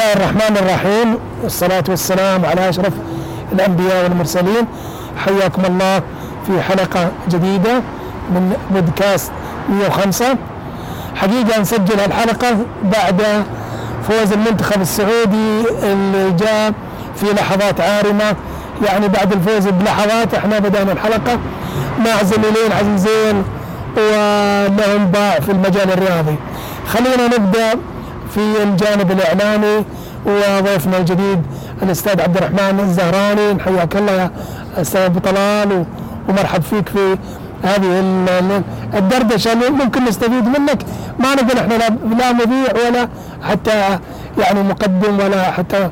الله الرحمن الرحيم. والصلاة والسلام على أشرف الأنبياء والمرسلين. حياكم الله في حلقة جديدة من بودكاست 105 حقيقة نسجل الحلقة بعد فوز المنتخب السعودي اللي جاء في لحظات عارمة. يعني بعد الفوز بلحظات إحنا بدأنا الحلقة. مع زميلين عزيزين ولهم باع في المجال الرياضي. خلينا نبدأ في الجانب الإعلامي وضيفنا الجديد الأستاذ عبد الرحمن الزهراني. حياك الله يا أستاذ أبو طلال ومرحب فيك في هذه الدردشة. اللي ممكن نستفيد منك. ما نقول إحنا لا مذيع ولا حتى يعني مقدم ولا حتى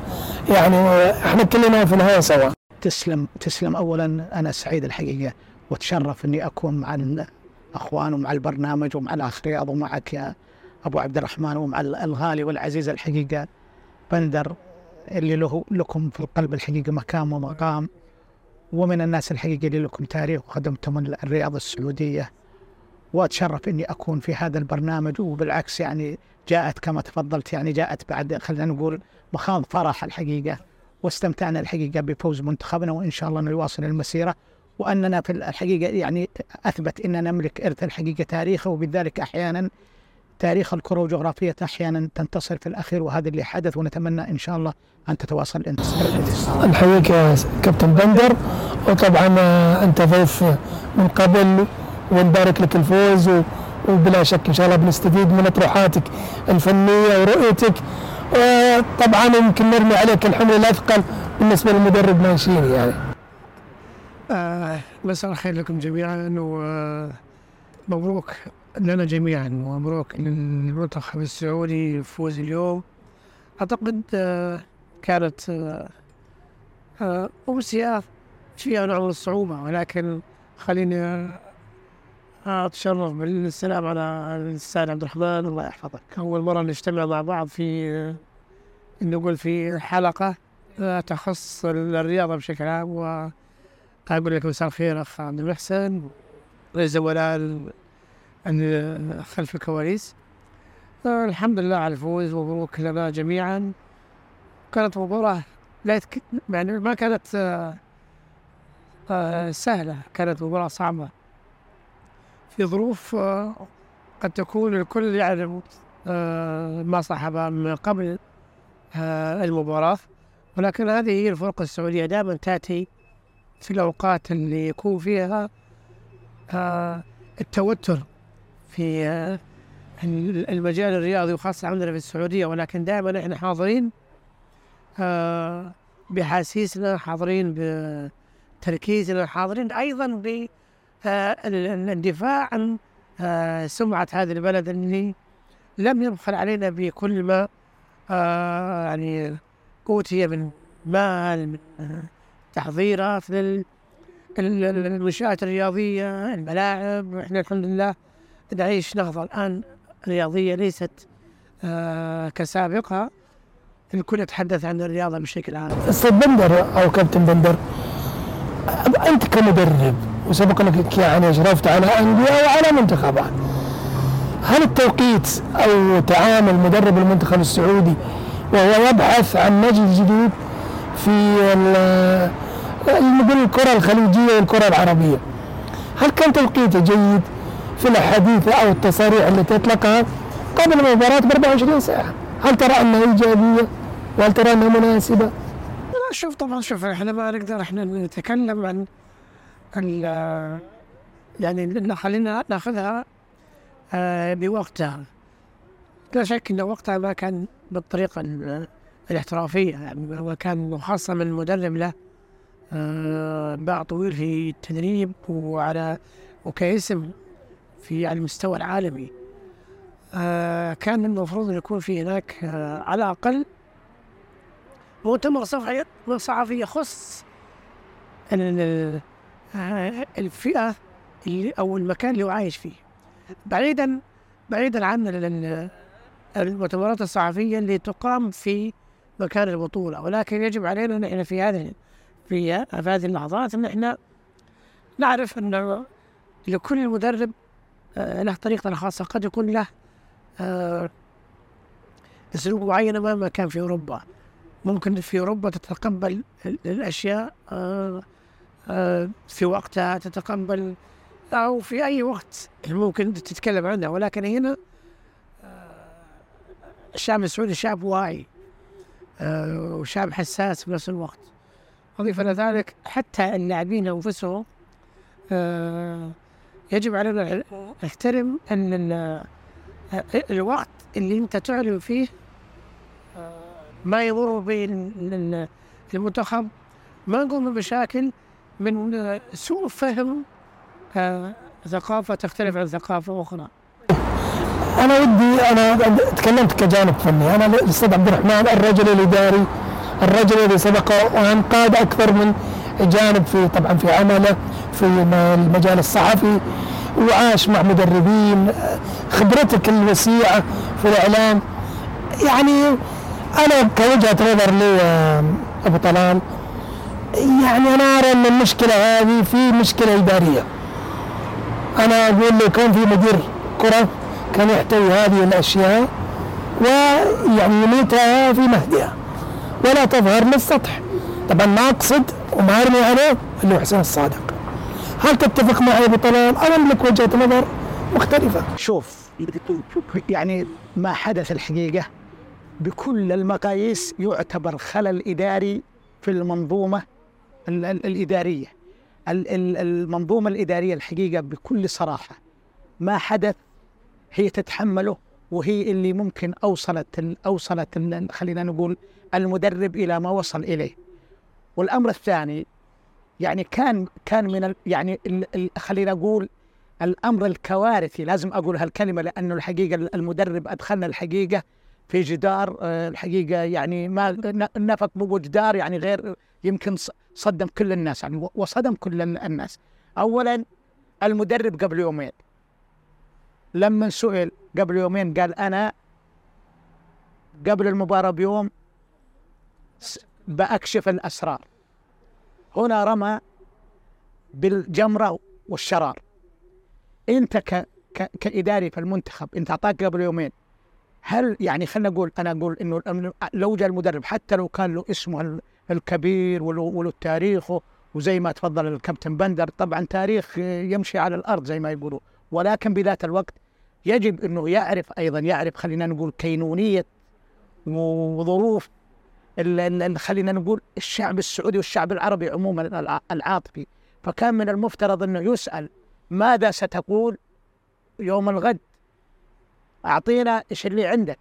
يعني إحنا كلنا في الهواء سوا. تسلم تسلم. اولا أنا سعيد الحقيقة واتشرف إني أكون مع الاخوان ومع البرنامج ومع الاخ رياض ومعك يا أبو عبد الرحمن ومع الغالي والعزيز الحقيقة. بندر اللي له لكم في القلب الحقيقة مكان ومقام. ومن الناس الحقيقة اللي لكم تاريخ وخدمتم الرياضه السعودية. وأتشرف إني أكون في هذا البرنامج. وبالعكس يعني جاءت كما تفضلت يعني جاءت بعد خلينا نقول مخاض فرح الحقيقة. واستمتعنا الحقيقة بفوز منتخبنا وإن شاء الله أنه يواصل المسيرة. وأننا في الحقيقة يعني أثبت إننا نملك إرث الحقيقة تاريخه. وبذلك أحيانا تاريخ الكرة وجغرافية أحيانا تنتصر في الأخير وهذا اللي حدث ونتمنى إن شاء الله أن تتواصل الانتصار. نحييك يا كابتن بندر وطبعا أنت ضيف من قبل ونبارك لك الفوز وبلا شك إن شاء الله بنستفيد من اطروحاتك الفنية ورؤيتك وطبعا يمكن نرمي عليك الحمل الأثقل بالنسبة للمدرب مانشيني يعني. آه مساء الخير لكم جميعا ومبروك لنا جميعا ومبروك للمنتخب السعودي فوز اليوم. أعتقد آه كانت آه آه امسيه فيها نوع من الصعوبة ولكن خليني أتشرف بالسلام على الأستاذ عبد الرحمن. الله يحفظك. أول مرة نجتمع مع بعض في نقول في حلقة تخص الرياضة بشكل عام. وأقول لك مساء الخير أخ عبد المحسن الزملاء خلف الكواليس. الحمد لله على الفوز مبروك لنا جميعا. كانت مباراة لا. يعني ما كانت سهلة. كانت مباراة صعبة. في ظروف قد تكون الكل يعلم ما صاحبها من قبل المباراة. ولكن هذه هي الفرق السعودية دائما تأتي في الأوقات اللي يكون فيها التوتر. في المجال الرياضي وخاصة عندنا في السعودية ولكن دائما إحنا حاضرين بحاسيسنا حاضرين بتركيزنا حاضرين أيضا بالدفاع عن سمعة هذا البلد اللي لم يبخل علينا بكل ما يعني أوتي من مال من تحضيرات للمنشآت الرياضية الملاعب إحنا الحمد لله نعيش نهضة الآن رياضية ليست آه كسابقها. الكل يتحدث عن الرياضة بشكل عام. أستاذ بندر أو كابتن بندر أنت كمدرب وسبق أنك يعني أشرفت على أندية وعلى منتخبات هل التوقيت أو تعامل مدرب المنتخب السعودي وهو يبحث عن نجم جديد في الكرة الخليجية والكرة العربية هل كان توقيته جيد؟ في الحديث أو التصاريح التي أطلقها قبل المباراة ب 24 ساعة. هل ترى أنها إيجابية؟ وهل ترى أنها مناسبة؟ لا شوف طبعا شوف إحنا ما نقدر إحنا نتكلم عن ال يعني خلينا نأخذها آه بوقتها. لا شك إن وقتها ما كان بالطريقة الاحترافية يعني هو كان مخصص من المدرب له. آه باع طويل في التدريب وعلى وكاسم في على المستوى العالمي. آه كان المفروض أن يكون في هناك آه على الأقل مؤتمر صحفي صحفي يخص الفئة اللي أو المكان اللي هو عايش فيه. بعيدا بعيدا عن المؤتمرات الصحفية اللي تقام في مكان البطولة. ولكن يجب علينا نحن في هذه في هذه اللحظات أن إحنا نعرف ان لكل مدرب له طريقته الخاصة قد يكون له أسلوب معين مهما كان في أوروبا. ممكن في أوروبا تتقبل ال- الأشياء آه، آه، في وقتها تتقبل أو في أي وقت ممكن تتكلم عنها. ولكن هنا آه، الشعب السعودي شعب واعي آه، وشعب حساس في نفس الوقت. أضيف إلى ذلك حتى اللاعبين أنفسهم آه، يجب علينا نحترم آه، الوقت اللي أنت تعلن فيه آه، ما يضر المنتخب ما نقوم بمشاكل من سوء فهم آه، ثقافة تختلف عن ثقافة أخرى. أنا ودي أنا تكلمت كجانب فني. أنا الأستاذ عبد الرحمن الرجل الاداري الرجل الذي سبق وان قاد أكثر من جانب في طبعا في عمله. في المجال الصحفي وعاش مع مدربين خبرتك الوسيعة في الإعلام. يعني أنا كوجهة نظر لي أبو طلال يعني أنا أرى إن المشكلة هذه في مشكلة إدارية. أنا أقول لو كان في مدير كرة كان يحتوي هذه الأشياء ويعني يميتها في مهدها ولا تظهر للسطح. طبعا ما أقصد وما أرمي عليه اللي هو حسين الصادق. هل تتفق معي ابو طلال؟ أنا أملك وجهة نظر مختلفة. شوف يعني ما حدث الحقيقة. بكل المقاييس يعتبر خلل إداري في المنظومة ال- ال- الإدارية. ال- ال- المنظومة الإدارية الحقيقة بكل صراحة ما حدث هي تتحمله وهي اللي ممكن أوصلت أوصلت خلينا نقول المدرب إلى ما وصل إليه. والأمر الثاني يعني كان كان من ال يعني ال خلينا نقول الأمر الكوارثي لازم أقول هالكلمة لأنه الحقيقة المدرب أدخلنا الحقيقة في جدار آه، الحقيقة يعني ما نفق مو جدار يعني غير يمكن صدم كل الناس يعني وصدم كل ال- الناس. اولا المدرب قبل يومين. لما سئل قبل يومين قال أنا قبل المباراة بيوم بأكشف الأسرار. هنا رمى بالجمرة والشرار. أنت ك... ك... كإداري في المنتخب أنت أعطاك قبل يومين. هل يعني خلينا نقول أنا أقول إنه الأم- لو جاء المدرب حتى لو كان له اسمه ال- الكبير وله, وله تاريخه وزي ما تفضل الكابتن بندر طبعا تاريخ يمشي على الأرض زي ما يقولوا. ولكن بذات الوقت يجب إنه يعرف أيضا يعرف خلينا نقول كينونية وظروف خلينا نقول الشعب السعودي والشعب العربي عموما الع- العاطفي. فكان من المفترض إنه يسأل ماذا ستقول يوم الغد؟ أعطينا إيش اللي عندك.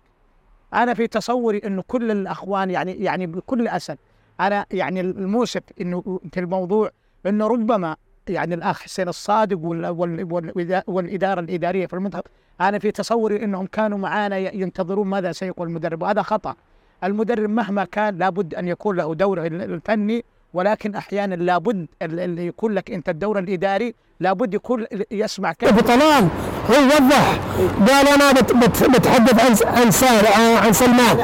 أنا في تصوري إنه كل الأخوان يعني يعني بكل أسف أنا يعني الموسف إنه في الموضوع إنه ربما يعني الأخ حسين الصادق وال وال وال والإدارة الإدارية في المنتخب أنا في تصوري إنهم كانوا معانا ينتظرون ماذا سيقول المدرب وهذا خطأ. المدرب مهما كان لابد أن يكون له دوره ال- الفني ولكن أحيانا لابد ال- اللي يكون لك أنت الدور الإداري لابد يكون يسمع ابو كلام طلال هو وضح قال أنا بت بت بتحدث عن عن سال عن سلمان.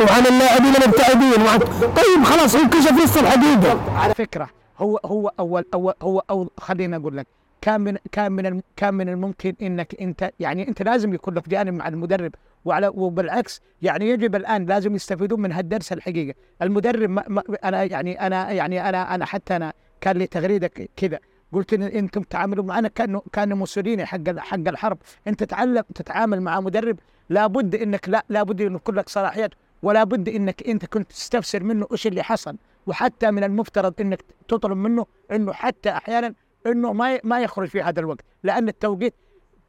وعن اللاعبين المبتعدين. وعن طيب خلاص هو كشف لسه الحقيقة. على فكرة هو هو اول اول هو أو خليني أقول لك كان من كان من كان من الممكن إنك انت يعني أنت لازم يكون لك جانب مع المدرب. وعلى وبالعكس يعني يجب الآن لازم يستفيدون من هالدرس الحقيقة. المدرب ما ما أنا يعني أنا يعني أنا أنا حتى أنا كان لي تغريدة كذا. قلت إن أنتم تعاملوا معنا كأنه كان موسوليني حق حق الحرب. أنت تتعلم تتعامل مع مدرب لابد إنك لا لابد انه يكون لك صلاحيات ولا بد إنك أنت كنت تستفسر منه إيش اللي حصل. وحتى من المفترض إنك تطلب منه إنه حتى أحيانا إنه ما ما يخرج في هذا الوقت لأن التوقيت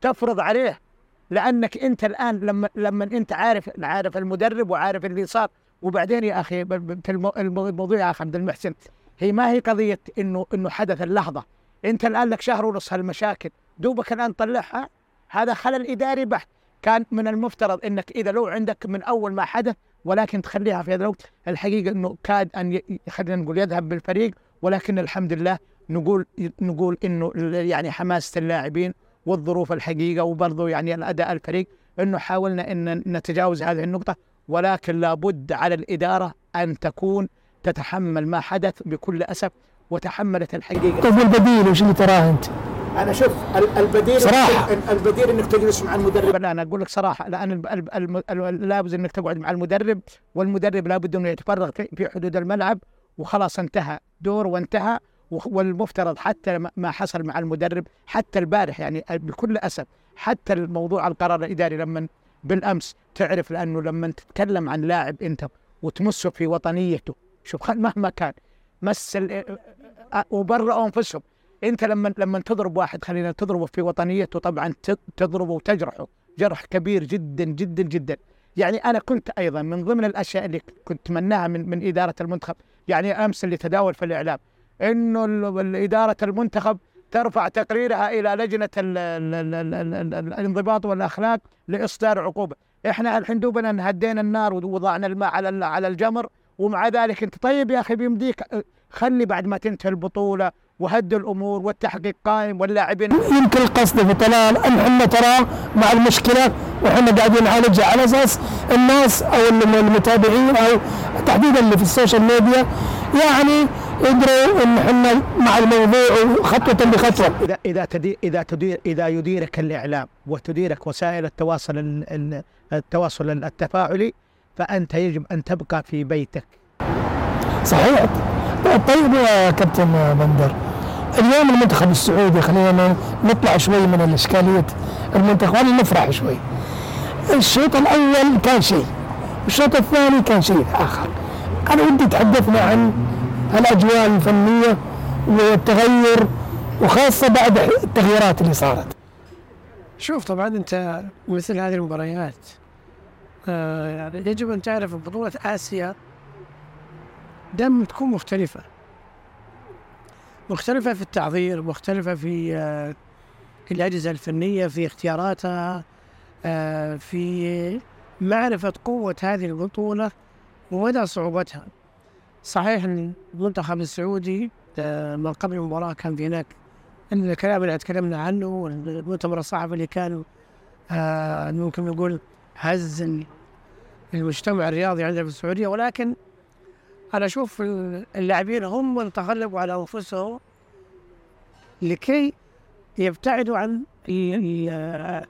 تفرض عليه لأنك أنت الآن لما لما أنت عارف عارف المدرب وعارف اللي صار. وبعدين يا أخي الموضوع يا أخي عبد المحسن. هي ما هي قضية انه إنه حدث اللحظة. أنت الآن لك شهر ونص هالمشاكل. دوبك الآن تطلعها هذا خلل إداري بحت. كان من المفترض إنك إذا لو عندك من أول ما حدث ولكن تخليها في هذا الوقت. الحقيقة إنه كاد أن خلينا نقول يذهب بالفريق. ولكن الحمد لله نقول نقول إنه يعني حماسة اللاعبين والظروف الحقيقة وبرضه يعني الاداء الفريق إنه حاولنا إن نتجاوز هذه النقطة ولكن لابد على الإدارة أن تكون تتحمل ما حدث بكل أسف وتحملت الحقيقة طيب والبديل وش اللي تراه أنت؟ أنا شوف ال- البديل صراحة. البديل إنك تجلس مع المدرب لا أنا أقول لك صراحة لأن لابد إنك تقعد مع المدرب والمدرب لابد إنه يتفرغ في حدود الملعب وخلاص انتهى دور وانتهى والمفترض حتى ما- حصل مع المدرب حتى البارح يعني بكل أسف حتى الموضوع القرار الإداري لما بالأمس تعرف لأنه لما تتكلم عن لاعب انت وتمسه في وطنيته شوف مهما كان مس ال- أ- وبرئوا أنفسهم. أنت لما لما تضرب واحد خلينا تضربه في وطنيته طبعا تضربه وتجرحه جرح كبير جدا جدا جدا. يعني أنا كنت أيضا من ضمن الأشياء اللي كنت أتمناها من من إدارة المنتخب يعني أمس اللي تداول في الإعلام. إنه إدارة المنتخب ترفع تقريرها إلى لجنة ال ال ال الانضباط والأخلاق لإصدار عقوبة، إحنا الحين دوبنا هدينا النار ووضعنا الماء على على الجمر ومع ذلك أنت طيب يا أخي بيمديك أه، خلي بعد ما تنتهي البطولة وهد الأمور والتحقيق قائم واللاعبين. يمكن القصد في طلال أن إحنا ترى مع المشكلة وإحنا قاعدين نعالجها على أساس الناس أو المتابعين أو تحديدا اللي في ال social media. يعني يدروا إن إحنا مع الموضوع خطوة بخطوة. اذا إذا تدير إذا تدير إذا يديرك الإعلام وتديرك وسائل التواصل ال- ال- التواصل التفاعلي فأنت يجب أن تبقى في بيتك. صحيح. طيب يا كابتن بندر اليوم المنتخب السعودي خلينا نطلع شوي من الإشكالية المنتخب نفرح شوي. الشوط الأول كان شيء والشوط الثاني كان شيء آخر. أنا ودي تحدثنا عن الأجواء الفنية والتغير وخاصة بعد التغييرات اللي صارت. شوف طبعا أنت مثل هذه المباريات آه يعني يجب أن تعرف بطولة آسيا دائما تكون مختلفة. مختلفة في التحضير مختلفة في آه الأجهزة الفنية في اختياراتها آه في معرفة قوة هذه البطولة ومدى صعوبتها. صحيح إن المنتخب السعودي آه من قبل المباراة كان في هناك الكلام اللي تكلمنا عنه والمؤتمر الصحفي اللي كان آه ممكن نقول هز ال- المجتمع الرياضي عندنا في السعودية. ولكن أنا أشوف ال- اللاعبين هم من تغلبوا على أنفسهم لكي يبتعدوا عن ال-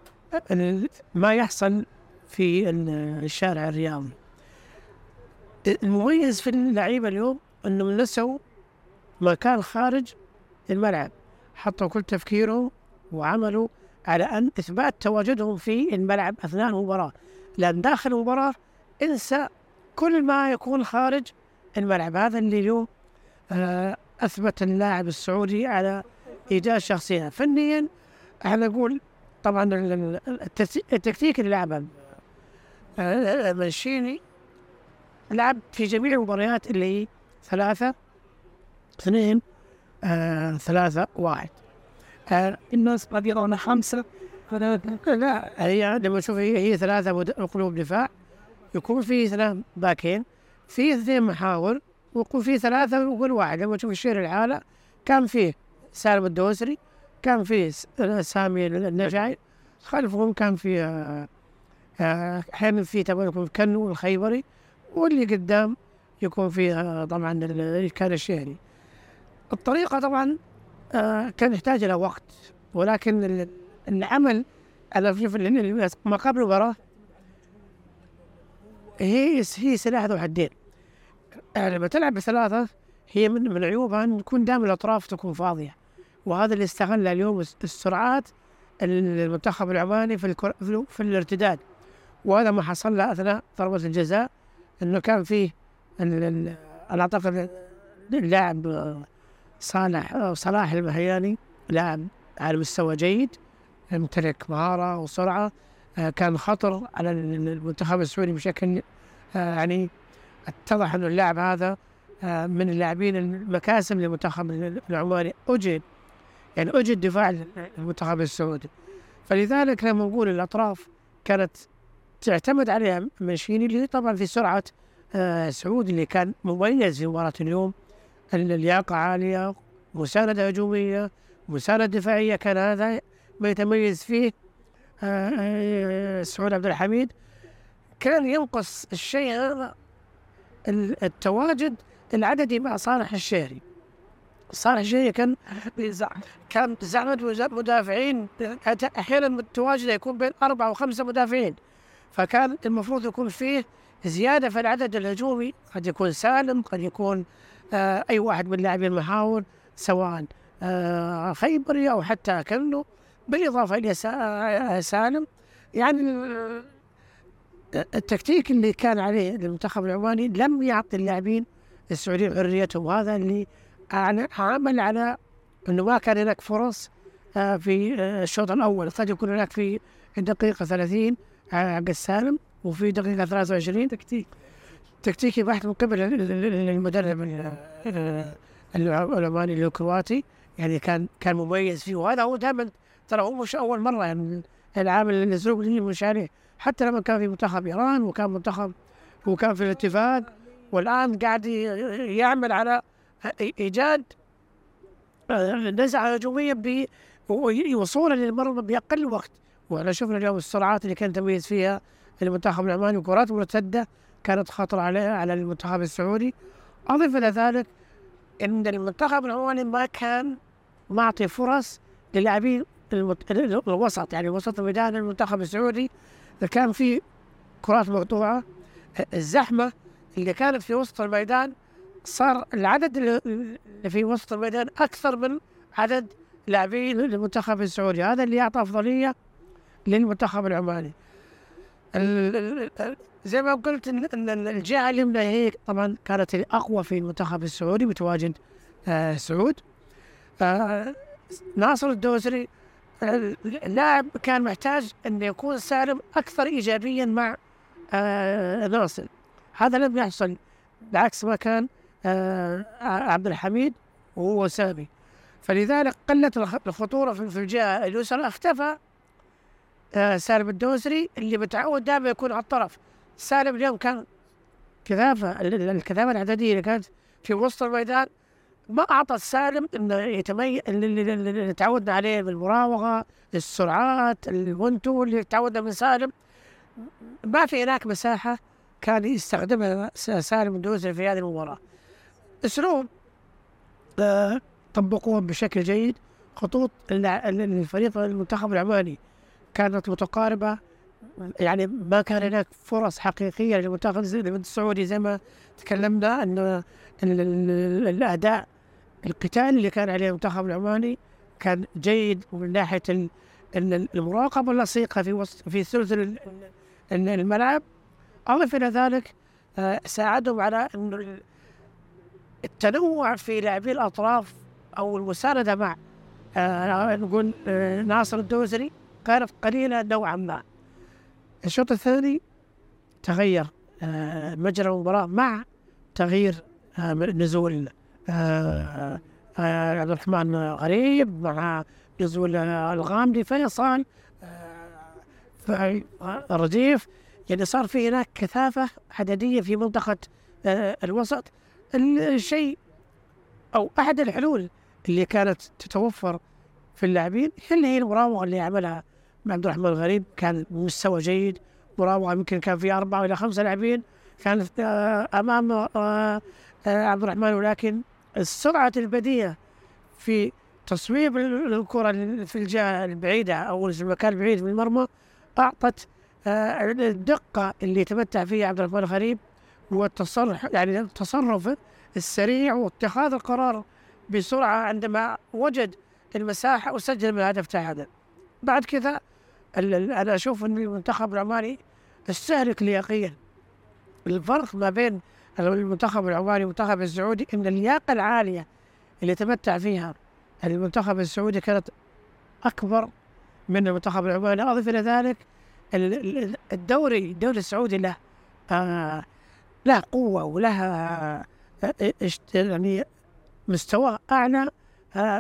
ما يحصل في ال- الشارع الرياضي. المميز في اللعيبة اليوم إنهم نسوا مكان خارج الملعب حطوا كل تفكيرهم وعملوا على أن إثبات تواجدهم في الملعب أثناء المباراة. لأن داخل المباراة انسى كل ما يكون خارج الملعب. هذا اللي اليوم آه، أثبت اللاعب السعودي على إيجاد شخصية. فنيا إحنا نقول طبعا التكتيك اللي لعبه آه، منشيني لعب في جميع المباريات اللي هي ثلاثة اثنين آه، ثلاثة واحد. آه، الناس قد يرون خمسة. لا هي لما تشوف هي, هي ثلاثة قلوب دفاع يكون في ثلاث باكين في اثنين محاور ويكون في ثلاثة ويقول واحد. لما تشوف الشير العالة كان فيه سالم الدوسري كان فيه س- سامي النجعي. خلفهم كان فيه آه، آه، أحيانا في تبغى يكون كنو الخيبري. واللي قدام يكون فيه آه، طبعا ال- كان الشهري. الطريقة طبعا آه، كان يحتاج إلى وقت ولكن ال- العمل ال- ال- ما قبل المباراه هي هي سلاح ذو حدين. آه، لما تلعب بثلاثة هي من من عيوبها أن تكون دائما الأطراف تكون فاضية. وهذا اللي استغل اليوم الس- السرعات ال- المنتخب العماني في. في, ال- في الارتداد. وهذا ما حصل له أثناء ضربه الجزاء. إنه كان فيه أنا أعتقد اللاعب صالح صلاح المهياني لاعب على مستوى جيد يمتلك مهارة وسرعة آه، كان خطر على ال- المنتخب السعودي بشكل آه، يعني اتضح أن اللاعب هذا آه، من اللاعبين المكاسب للمنتخب العماني أجد يعني أجد دفاع المنتخب السعودي. فلذلك لما نقول الأطراف كانت تعتمد عليها منشيني اللي طبعا في سرعة آه، سعود اللي كان مميز في مباراة اليوم. اللياقة عالية مساندة هجومية مساندة دفاعية كان هذا ما يتميز فيه آه، آه، سعود عبد الحميد. كان ينقص الشيء هذا ال- التواجد العددي مع صالح الشهري. صار شيء كان كان زعمة مدافعين. أحيانا متواجدة يكون بين أربعة وخمسة مدافعين. فكان المفروض يكون فيه زيادة في العدد الهجومي قد يكون سالم قد يكون آه أي واحد من لاعبين المحاور سواء آه خيبري أو حتى كنو بالإضافة إلى آه، سالم. يعني آه، التكتيك اللي كان عليه المنتخب العماني لم يعطي اللاعبين السعوديين حريتهم. وهذا اللي عمل على إنه ما كان هناك فرص آه، في الشوط الأول. قد يكون هناك في الدقيقه 30 حق السالم وفي دقيقة 23 تكتيك. تكتيكي بحت من قبل المدرب العماني الكرواتي يعني كان كان مميز فيه وهذا هو دائما ترى هو مش أول مرة يعني العامل اللي مش عليه حتى لما كان في منتخب إيران وكان منتخب وكان في الاتفاق والآن قاعد يعمل على إيجاد نزعة هجومية وصولا للمرمى بأقل وقت. وإحنا شفنا اليوم السرعات اللي كان تميز فيها المنتخب العماني وكرات مرتدة كانت خطر على على المنتخب السعودي. اضف إلى ذلك إن المنتخب العماني ما كان معطي فرص للاعبين الوسط يعني وسط الميدان المنتخب السعودي. كان في كرات مقطوعة الزحمة اللي كانت في وسط الميدان صار العدد اللي في وسط الميدان أكثر من عدد لاعبين المنتخب السعودي. هذا اللي يعطى أفضلية للمنتخب العماني زي ما قلت ان الجهة اليمنى هي طبعا كانت الأقوى في المنتخب السعودي متواجد آه سعود. آه ناصر الدوسري اللاعب كان محتاج أن يكون سالم أكثر إيجابيا مع آه ناصر. هذا لم يحصل بعكس ما كان آه عبد الحميد وهو سامي. فلذلك قلت الخطورة في الجهة اليسرى اختفى. آه سالم الدوسري اللي متعود دائما يكون على الطرف. سالم اليوم كان كثافة الكثافة العددية اللي كانت في وسط الميدان. ما أعطى السالم إنه يتميز اللي تعودنا عليه بالمراوغة السرعات الونتو اللي تعودنا من سالم. ما في هناك مساحة كان يستخدمها سالم الدوسري في هذه المباراة. أسلوب آه طبقوه بشكل جيد خطوط الفريق المنتخب العماني. كانت متقاربة يعني ما كان هناك فرص حقيقية للمنتخب السعودي زي ما تكلمنا انه الأداء القتال اللي كان عليه المنتخب العماني كان جيد ومن ناحية المراقبة اللصيقة في وسط في ثلث الملعب. أضف إلى ذلك آه، ساعدهم على انه التنوع في لاعبي الأطراف أو المساندة مع آه، نقول آه، ناصر الدوزري. كانت قليلة نوعا ما. الشوط الثاني تغير مجرى المباراة مع تغيير نزول آه، آه، عبد الرحمن غريب مع نزول الغامدي فيصل آه، الرديف. يعني صار في هناك كثافة عددية في منطقة الوسط. الشيء أو أحد الحلول اللي كانت تتوفر في اللاعبين هي المراوغة اللي عملها عبد الرحمن الغريب كان مستوى جيد مراوغة يمكن كان في أربعة إلى خمسة لاعبين كانت أمام عبد الرحمن ولكن السرعة البديهة في تصويب الكرة في الجهة البعيدة أو في المكان البعيد من المرمى أعطت آه، الدقة اللي يتمتع فيها عبد الرحمن الغريب والتصرف يعني التصرف السريع واتخاذ القرار بسرعة عندما وجد المساحة وسجل من الهدف تعادل بعد كذا أنا أشوف أن المنتخب العماني استهلك لياقيا الفرق ما بين المنتخب العماني والمنتخب السعودي إن اللياقة العالية اللي يتمتع فيها المنتخب السعودي كانت أكبر من المنتخب العماني أضف إلى ذلك الدوري الدوري السعودي له آه له قوة وله آه يعني مستوى أعلى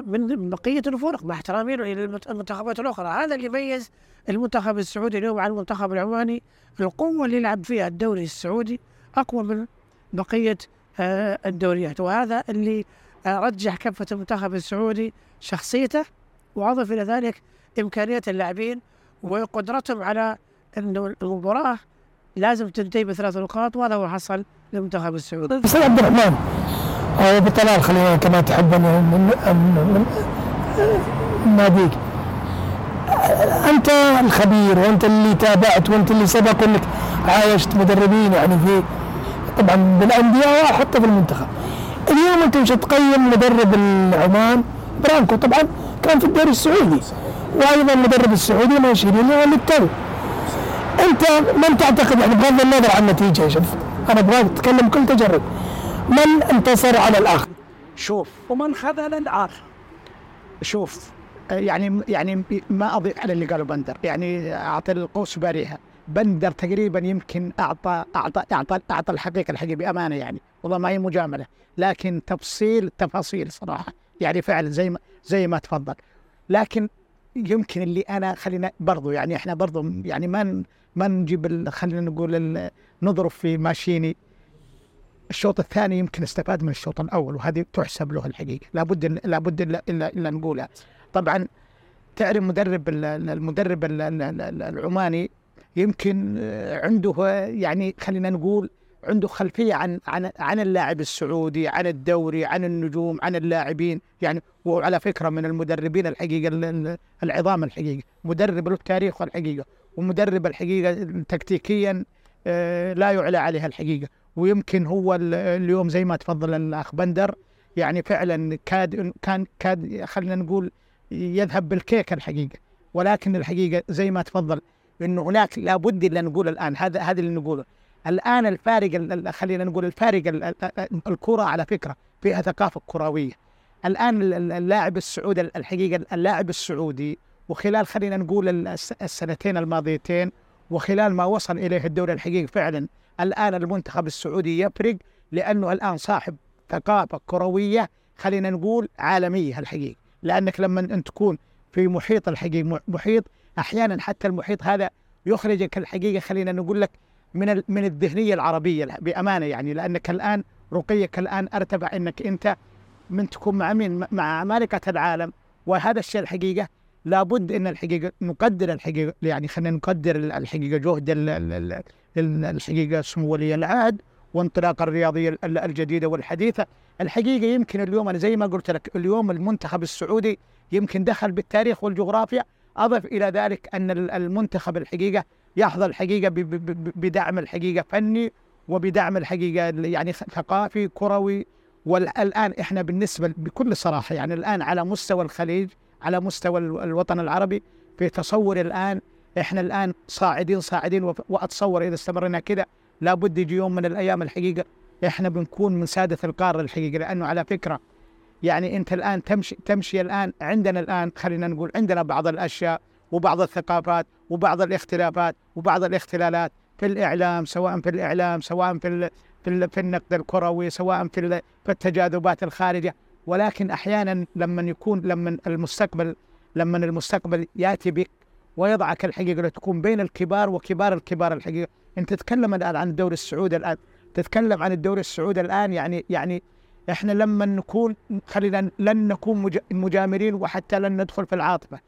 من بقية الفرق مع احترامي للمنتخبات الأخرى. هذا اللي يميز المنتخب السعودي اليوم عن المنتخب العماني. القوة اللي يلعب فيها الدوري السعودي أقوى من بقية آه، الدوريات. وهذا اللي رجح كفة المنتخب السعودي شخصيته وأضف إلى ذلك امكانيه اللاعبين وقدرتهم على انه المباراة لازم تنتهي بثلاث نقاط وهذا هو حصل للمنتخب السعودي. أستاذ عبد الرحمن أو ابو طلال خلينا كما تحب من من, ناديك. أنت الخبير وأنت اللي تابعت وأنت اللي سبق إنك عايشت مدربين يعني في طبعا بالأندية وحتى في المنتخب. اليوم أنت مش تقيم مدرب العمان برانكو طبعا كان في الدوري السعودي. وأيضا المدرب السعودي ماشي اللي للتو أنت من تعتقد يعني بغض النظر عن النتيجة شوف أنا أبغاك تتكلم كل تجرب. من انتصر على الآخر؟ شوف. ومن خذل الآخر. شوف يعني يعني ما اضيف على اللي قاله بندر. يعني أعطي القوس باريها. بندر تقريبا يمكن أعطى أعطى أعطى أعطى الحقيقة الحقيقة بأمانة يعني. والله ما هي مجاملة. لكن تفصيل تفاصيل صراحة. يعني فعلا زي ما زي ما تفضل. لكن يمكن اللي أنا خلينا برضو يعني إحنا برضو يعني ما ما نجيب خلينا نقول نضرب في ماشيني الشوط الثاني يمكن استفاد من الشوط الأول وهذه تحسب له الحقيقة. لابد لابد الا الا, إلا نقولها. طبعا تعرف مدرب ال- ال- المدرب ال- ال- ال- العماني يمكن آه، عنده يعني خلينا نقول عنده خلفية عن عن عن اللاعب السعودي عن الدوري عن النجوم عن اللاعبين. يعني وعلى فكرة من المدربين الحقيقة ال- ال- العظام الحقيقة مدرب له تاريخه الحقيقة ومدرب الحقيقة تكتيكيا آه، لا يعلى عليها الحقيقة. ويمكن هو ال- اليوم زي ما تفضل الأخ بندر يعني فعلا كاد كان كاد خلينا نقول يذهب بالكيك الحقيقة. ولكن الحقيقة زي ما تفضل إنه هناك لابد اللي نقول الآن هذا هذا اللي نقوله. الآن الفارق ال- ال- خلينا نقول الفارق ال- ال- ال- الكرة على فكرة فيها ثقافة كروية. الآن ال- ال- اللاعب السعودي الحقيقة اللاعب السعودي وخلال خلينا نقول ال- الس- السنتين الماضيتين وخلال ما وصل إليه الدوري الحقيقي فعلا الآن المنتخب السعودي يفرق لأنه الآن صاحب ثقافة كروية خلينا نقول عالمية الحقيقة. لأنك لما أنت تكون في محيط الحقيقة محيط أحيانا حتى المحيط هذا يخرجك الحقيقة خلينا نقول لك من من الذهنية العربية بأمانة يعني. لأنك الآن رقيك الآن أرتفع إنك أنت من تكون مع مين؟ مع مالكه العالم. وهذا الشيء الحقيقة لابد إن الحقيقة نقدر الحقيقة يعني خلينا نقدر ال- الحقيقة جهد ال- ال- ال- ال- الحقيقة سمو ولي العهد وانطلاق الرياضية ال- الجديدة والحديثة. الحقيقة يمكن اليوم أنا زي ما قلت لك اليوم المنتخب السعودي يمكن دخل بالتاريخ والجغرافيا أضف إلى ذلك ال- المنتخب الحقيقة يحظى ب- بدعم الحقيقة فني وبدعم الحقيقة يعني ثقافي كروي. والآن إحنا بالنسبة بكل صراحة يعني الآن على مستوى الخليج على مستوى ال- الوطن العربي في تصور الآن إحنا الآن صاعدين صاعدين وأتصور إذا استمرنا كذا لابد يجي يوم من الأيام الحقيقة إحنا بنكون من سادة القارة الحقيقة لأنه على فكرة يعني أنت الآن تمشي تمشي الآن عندنا الآن خلينا نقول عندنا بعض الأشياء وبعض الثقافات وبعض الاختلافات وبعض الاختلالات في الإعلام سواء في الإعلام سواء في ال في, ال في النقد الكروي سواء في في التجاذبات الخارجة. ولكن أحيانا لما يكون لما المستقبل لما المستقبل يأتي بك ويضعك الحقيقة لتكون بين الكبار وكبار الكبار الحقيقة. انت تتكلم الآن عن الدوري السعودي الآن. تتكلم عن الدوري السعودي الآن يعني يعني إحنا لما نكون خلينا لن نكون مج- مجاملين وحتى لن ندخل في العاطفة.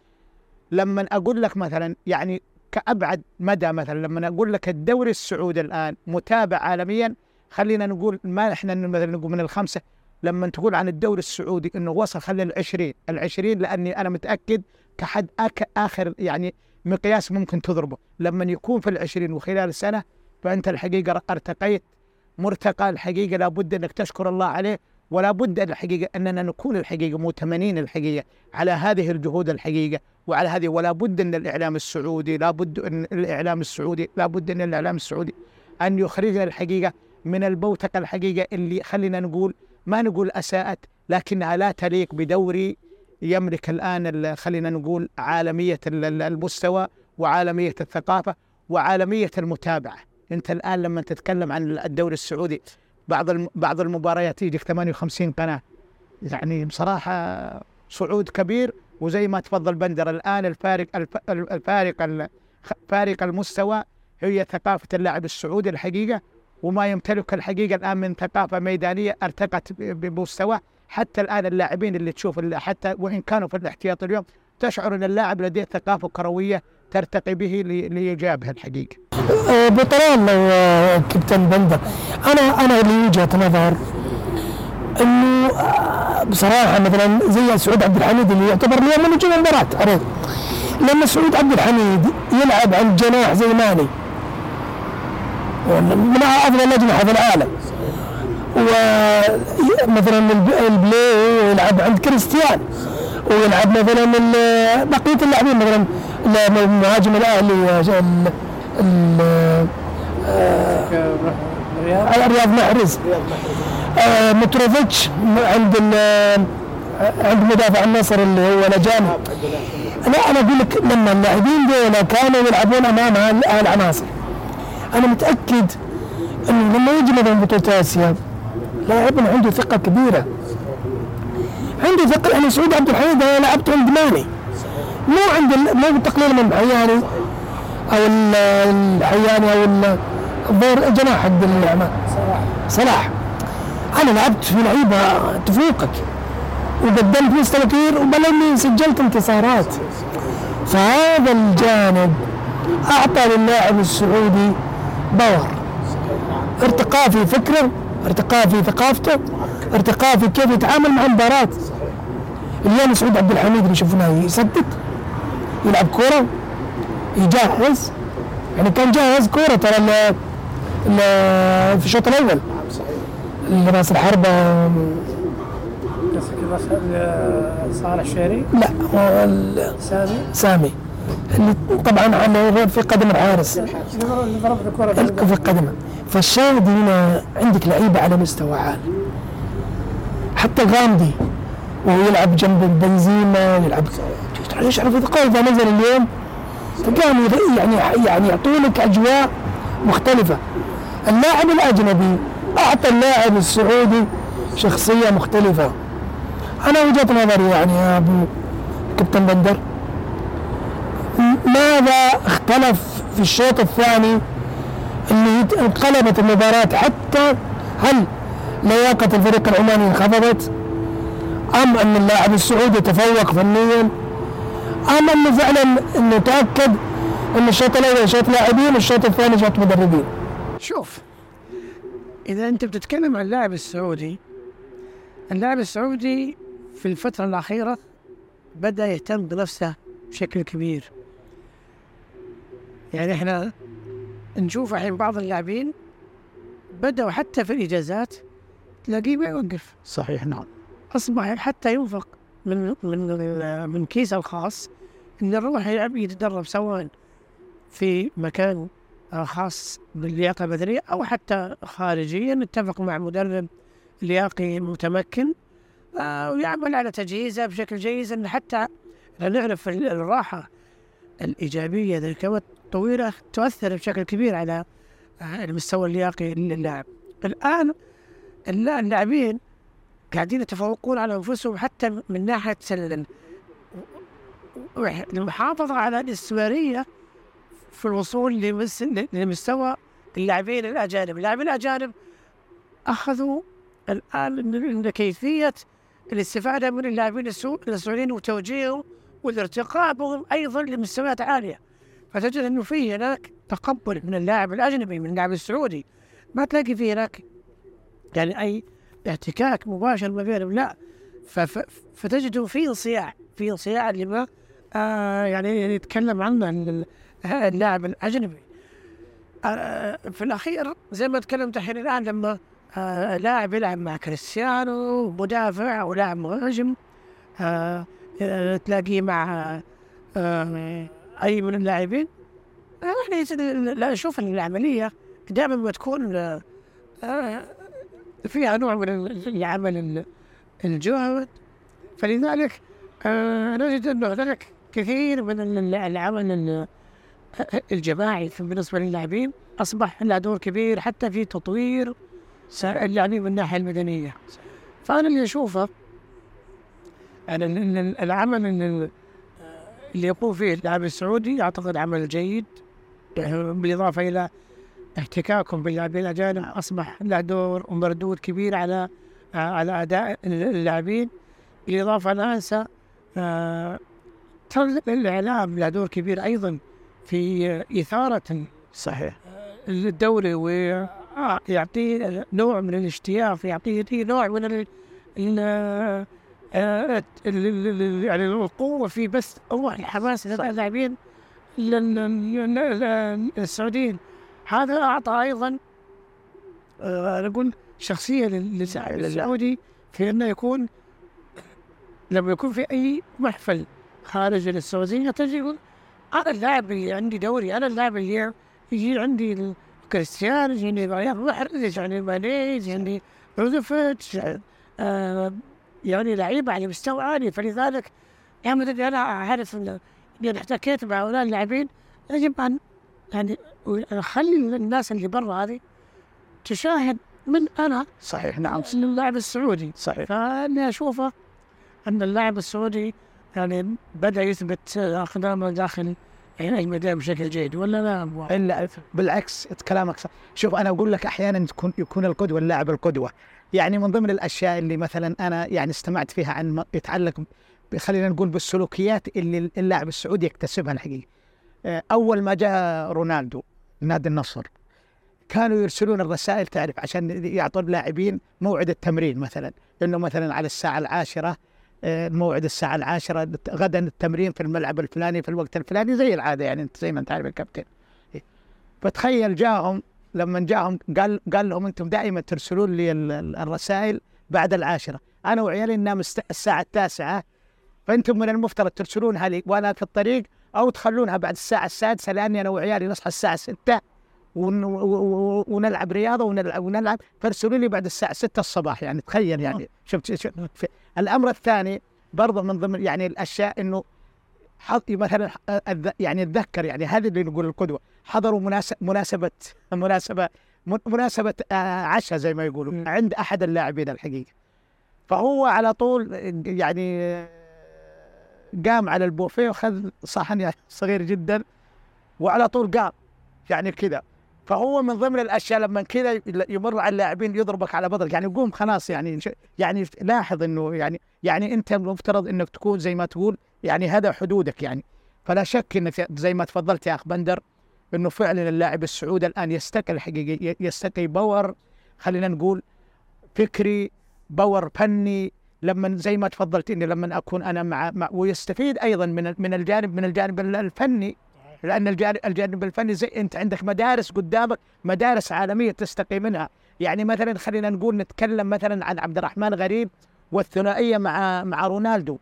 لما أقول لك مثلا يعني كأبعد مدى مثلا لما أقول لك الدوري السعودي الآن متابع عالميا خلينا نقول ما إحنا مثلا نقول من الخمسة. لما تقول عن الدوري السعودي إنه وصل خلي العشرين. العشرين لأني أنا متأكد كحد آخر يعني مقياس ممكن تضربه. لما يكون في العشرين وخلال سنة فأنت الحقيقة ارتقيت مرتقى الحقيقة لابد أنك تشكر الله عليه ولا بد الحقيقة أننا نكون الحقيقة مؤتمنين الحقيقة على هذه الجهود الحقيقة وعلى هذه. ولا بد أن الإعلام السعودي لا بد أن الإعلام السعودي لا بد أن الإعلام السعودي أن يخرجنا الحقيقة من البوتقه الحقيقة اللي خلينا نقول ما نقول أساءت لكنها لا تليق بدوري يملك الآن ال- خلينا نقول ال- المستوى وعالمية الثقافة وعالمية المتابعة. أنت الآن لما تتكلم عن الدوري السعودي بعض بعض المباريات يجيك 58 قناة. يعني بصراحة صعود كبير وزي ما تفضل بندر الآن الفارق الف- الفارق فارق المستوى هي ثقافة اللاعب السعودي الحقيقة وما يمتلك الحقيقة الآن من ثقافة ميدانية أرتقت بمستوى حتى الآن اللاعبين اللي تشوف ال- حتى وإن كانوا في الاحتياط اليوم تشعر إن اللاعب لديه ثقافة كروية ترتقي به ليجابها الحقيقة. آه، بطلال لو آه، كابتن بندر أنا أنا لي وجهة نظر إنه آه، بصراحة مثلا زي سعود عبد الحميد اللي يعتبر اليوم نجوم المباراة عرفت لما سعود عبد الحميد يلعب عند جناح زي ماني من أفضل الأجنحة في العالم ومثلا الب- البلاي يلعب عند كريستيان ويلعب مثلا بقية اللاعبين مثلا المهاجم الاهلي ال- ال- آه، رياض محرز. آه، متروفيتش عند عند مدافع النصر اللي هو لجاني لا أنا أقول لك لما اللاعبين دول كانوا يلعبون أمام هال- هالعناصر أنا متأكد إنه لما يجي مثلا بطولة آسيا لاعبنا عنده ثقة كبيرة. عنده ثقة يعني سعود عبد الحميد أنا لعبت عند مو عند مو تقليل من حياني أو ال- الحياني ال- الظهير الجناح حق العمان صلاح. أنا لعبت في لعيبة تفوقك. وقدمت مستوى كبير اني سجلت انتصارات. فهذا الجانب أعطى للاعب السعودي باور. ارتقاء في فكره ارتقاء في ثقافته ارتقاء في كيف يتعامل مع المباراة. اليوم سعود عبد الحميد اللي شفناه يسدد يلعب كورة يجهز. يعني كان جاهز كورة ترى ال- ال- في الشوط الأول. اللي راس الحربة صالح شيري؟ لا هو ال- سامي؟ سامي. طبعا على في قدم الحارس. في قدمه. فالشاهد هنا عندك لعيبة على مستوى عالي. حتى الغامدي وهو يلعب جنب بنزيما يلعب يشعر في ثقة إذا نزل اليوم تلقاهم يعني يعني يعطونك أجواء مختلفة. اللاعب الأجنبي أعطى اللاعب السعودي شخصية مختلفة. أنا وجهة نظري يعني يا أبو كابتن بندر ماذا اختلف في الشوط الثاني اللي انقلبت المباراة حتى هل لياقة الفريق العماني انخفضت؟ أم أن اللاعب السعودي تفوق فنيا؟ أم أنه فعلا أنه تأكد أن الشوط الأول شوط لاعبين والشوط الثاني شوط مدربين؟ شوف إذا أنت بتتكلم عن اللاعب السعودي اللاعب السعودي في الفترة الأخيرة بدأ يهتم بنفسه بشكل كبير. يعني إحنا نشوف الحين بعض اللاعبين بدأوا حتى في الإجازات تلاقيه ما يوقف. صحيح نعم. أصبح حتى ينفق من من من كيسه الخاص إنه يروح يلعب يتدرب سواء في مكان خاص باللياقة البدنية أو حتى خارجيا اتفق مع مدرب لياقي متمكن آه، ويعمل على تجهيزه بشكل جيد إن حتى نعرف ال- الراحة الإيجابية ذي الكوت طويلة تؤثر بشكل كبير على آه، المستوى اللياقي للاعب. الآن اللا- اللاعبين قاعدين يتفوقون على أنفسهم حتى من ناحية ال- المحافظة على الاستمرارية في الوصول لمس- لمستوى اللاعبين الأجانب، اللاعبين الآن إن- إن كيفية الاستفادة من اللاعبين السعوديين وتوجيههم والارتقاء أيضا لمستويات عالية. فتجد أنه في هناك تقبل من اللاعب الأجنبي من اللاعب السعودي. ما تلاقي في هناك يعني أي احتكاك مباشر ما بينهم لا. فتجد في انصياع في انصياع لما آه يعني يتكلم عنه ال- اللاعب الأجنبي. آه في الأخير زي ما تكلمت الحين الآن لما آه لاعب يلعب مع كريستيانو مدافع أو لاعب مهاجم آه، تلاقيه مع آه أي من اللاعبين. آه، إحنا نشوف العملية دائما ما تكون آه آه، فيها نوع من ال- العمل ال- الجهد. فلذلك آه نجد انه هناك كثير من ال- العمل ال- الجماعي بالنسبة للاعبين. أصبح له دور كبير حتى في تطوير اللاعبين من الناحية المدنية. فأنا اللي أشوفه يعني ال- ال- العمل ال- اللي يقوم فيه اللاعب السعودي أعتقد عمل جيد بالإضافة إلى احتكاكهم باللاعبين الاجانب أصبح له دور ومردود كبير على على أداء اللاعبين. بالإضافة لا أنسى آه، ترى الإعلام له دور كبير أيضا في إثارة صحيح. الدوري آه يعطيه نوع من الاشتياق يعطيه يعطيه نوع من ال يعني القوة في بس روح الحماس ال- السعوديين. هذا أعطى أيضا آه، نقول شخصية لل- للاعب السعودي في أنه يكون لما يكون في أي محفل خارج السعودية تجي يقول أنا اللاعب اللي عندي دوري أنا اللاعب اللي يجي عندي كريستيانو يجي عندي محرز يجي عندي ماني يجي عندي بروزوفيتش آه يعني لعيبة على مستوى عالي فلذلك يا أن إني أنا احتكيت مع هؤلاء اللاعبين يجب أن يعني أخلي الناس اللي برا هذه تشاهد من أنا صحيح نعم. اللاعب السعودي. صحيح. فأني أشوفه أن اللاعب السعودي يعني بدأ يثبت أقدامه داخل يعني الميدان بشكل جيد ولا لا؟ إلا بالعكس كلامك صح. شوف أنا أقول لك أحيانا تكون يكون القدوة اللاعب القدوة. يعني من ضمن الأشياء اللي مثلا أنا يعني استمعت فيها عن يتعلق خلينا نقول بالسلوكيات اللي اللاعب السعودي يكتسبها الحقيقة. آه، أول ما جاء رونالدو نادي النصر كانوا يرسلون الرسائل تعرف عشان يعطون اللاعبين موعد التمرين مثلا إنه مثلا على الساعة العاشرة آه، موعد الساعة العاشرة غدا التمرين في الملعب الفلاني في الوقت الفلاني زي العادة يعني انت زي ما أنت عارف الكابتن. فتخيل جاهم لما جاهم قال قال لهم أنتم دائما ترسلون لي ال- ال- الرسائل بعد العاشرة. أنا وعيالي ننام الساعة التاسعة. فأنتم من المفترض ترسلونها لي وأنا في الطريق أو تخلونها بعد الساعة السادسة لأني أنا وعيالي نصحى الساعة 6 ون و- و- ونلعب رياضة ونلعب ونلعب. فارسلوا لي بعد الساعة 6 الصباح يعني تخيل يعني. شفت شفت الأمر الثاني برضه من ضمن يعني الأشياء إنه مثلا يعني أتذكر يعني هذه اللي نقول القدوة. حضروا مناسبه مناسبه مناسبة من- مناسبة آه، عشاء زي ما يقولوا. عند أحد اللاعبين الحقيقة. فهو على طول يعني قام على البوفيه وخذ صحن يعني صغير جدا وعلى طول قام. يعني كذا. فهو من ضمن الأشياء لما كذا يمر على اللاعبين يضربك على بطنك يعني قوم خلاص يعني يعني لاحظ إنه يعني يعني أنت المفترض إنك تكون زي ما تقول يعني هذا حدودك يعني. فلا شك ان في- زي ما تفضلت يا أخ بندر إنه فعلا اللاعب السعودي الآن يستقي الحقيقة يستقي power خلينا نقول فكري power فني. لما زي ما تفضلت إني لما أكون أنا مع, مع ويستفيد أيضا من من الجانب من الجانب ال- الفني لأن الجانب الفني زي أنت عندك مدارس قدامك مدارس عالمية تستقي منها. يعني مثلا خلينا نقول نتكلم مثلا عن عبد الرحمن غريب والثنائية مع مع رونالدو.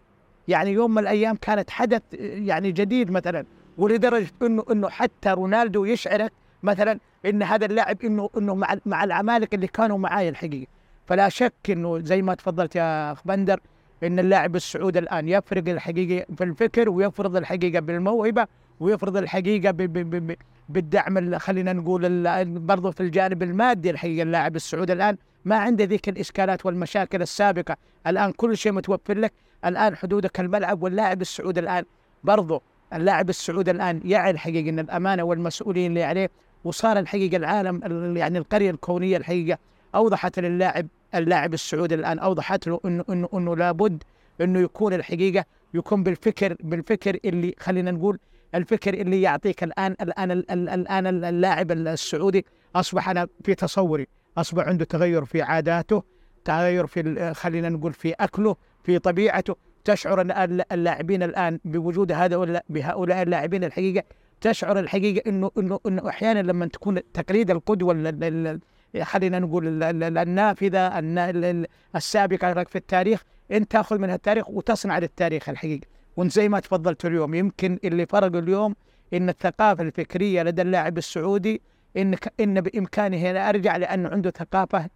يعني يوم من الأيام كانت حدث يعني جديد مثلا ولدرجة انه إنه حتى رونالدو يشعرك مثلا إن هذا اللاعب انه إنه مع مع العمالقة اللي كانوا معاي الحقيقة. فلا شك إنه زي ما تفضلت يا أخ بندر إن اللاعب السعودي الآن يفرق الحقيقة في الفكر ويفرض الحقيقة بالموهبة ويفرض الحقيقة ب ب ب ب بالدعم ال- خلينا نقول برضه في الجانب المادي الحقيقة اللاعب السعودي الآن ما عنده ذيك الإشكالات والمشاكل السابقة. الآن كل شيء متوفر لك. الآن حدودك الملعب واللاعب السعودي الآن برضه اللاعب السعودي الآن يعي الحقيقة إن الأمانة والمسؤولين اللي عليه وصار الحقيقة العالم ال- يعني القرية الكونية الحقيقة أوضحت للاعب اللاعب السعودي الآن أوضحت له إنه إنه إنه لابد إنه يكون الحقيقة يكون بالفكر بالفكر اللي خلينا نقول الفكر اللي يعطيك الآن الآن ال- ال- الآن اللاعب السعودي أصبح أنا في تصوري. أصبح عنده تغير في عاداته تغير في خلينا نقول في أكله في طبيعته. تشعر أن الل- اللاعبين الآن بوجود هذا بهؤلاء اللاعبين الحقيقة تشعر الحقيقة إنه إنه إنه أحيانا لما تكون تقليد القدوة ال- ال- ال- خلينا نقول ال- ال- ال- النافذة النا- ال- ال- السابقة في التاريخ انت تأخذ من التاريخ وتصنع للتاريخ الحقيقة. وانت زي ما تفضلت اليوم يمكن اللي فرق اليوم إن الثقافة الفكرية لدى اللاعب السعودي إن إن بإمكانه هنا ارجع لأنه عنده ثقافة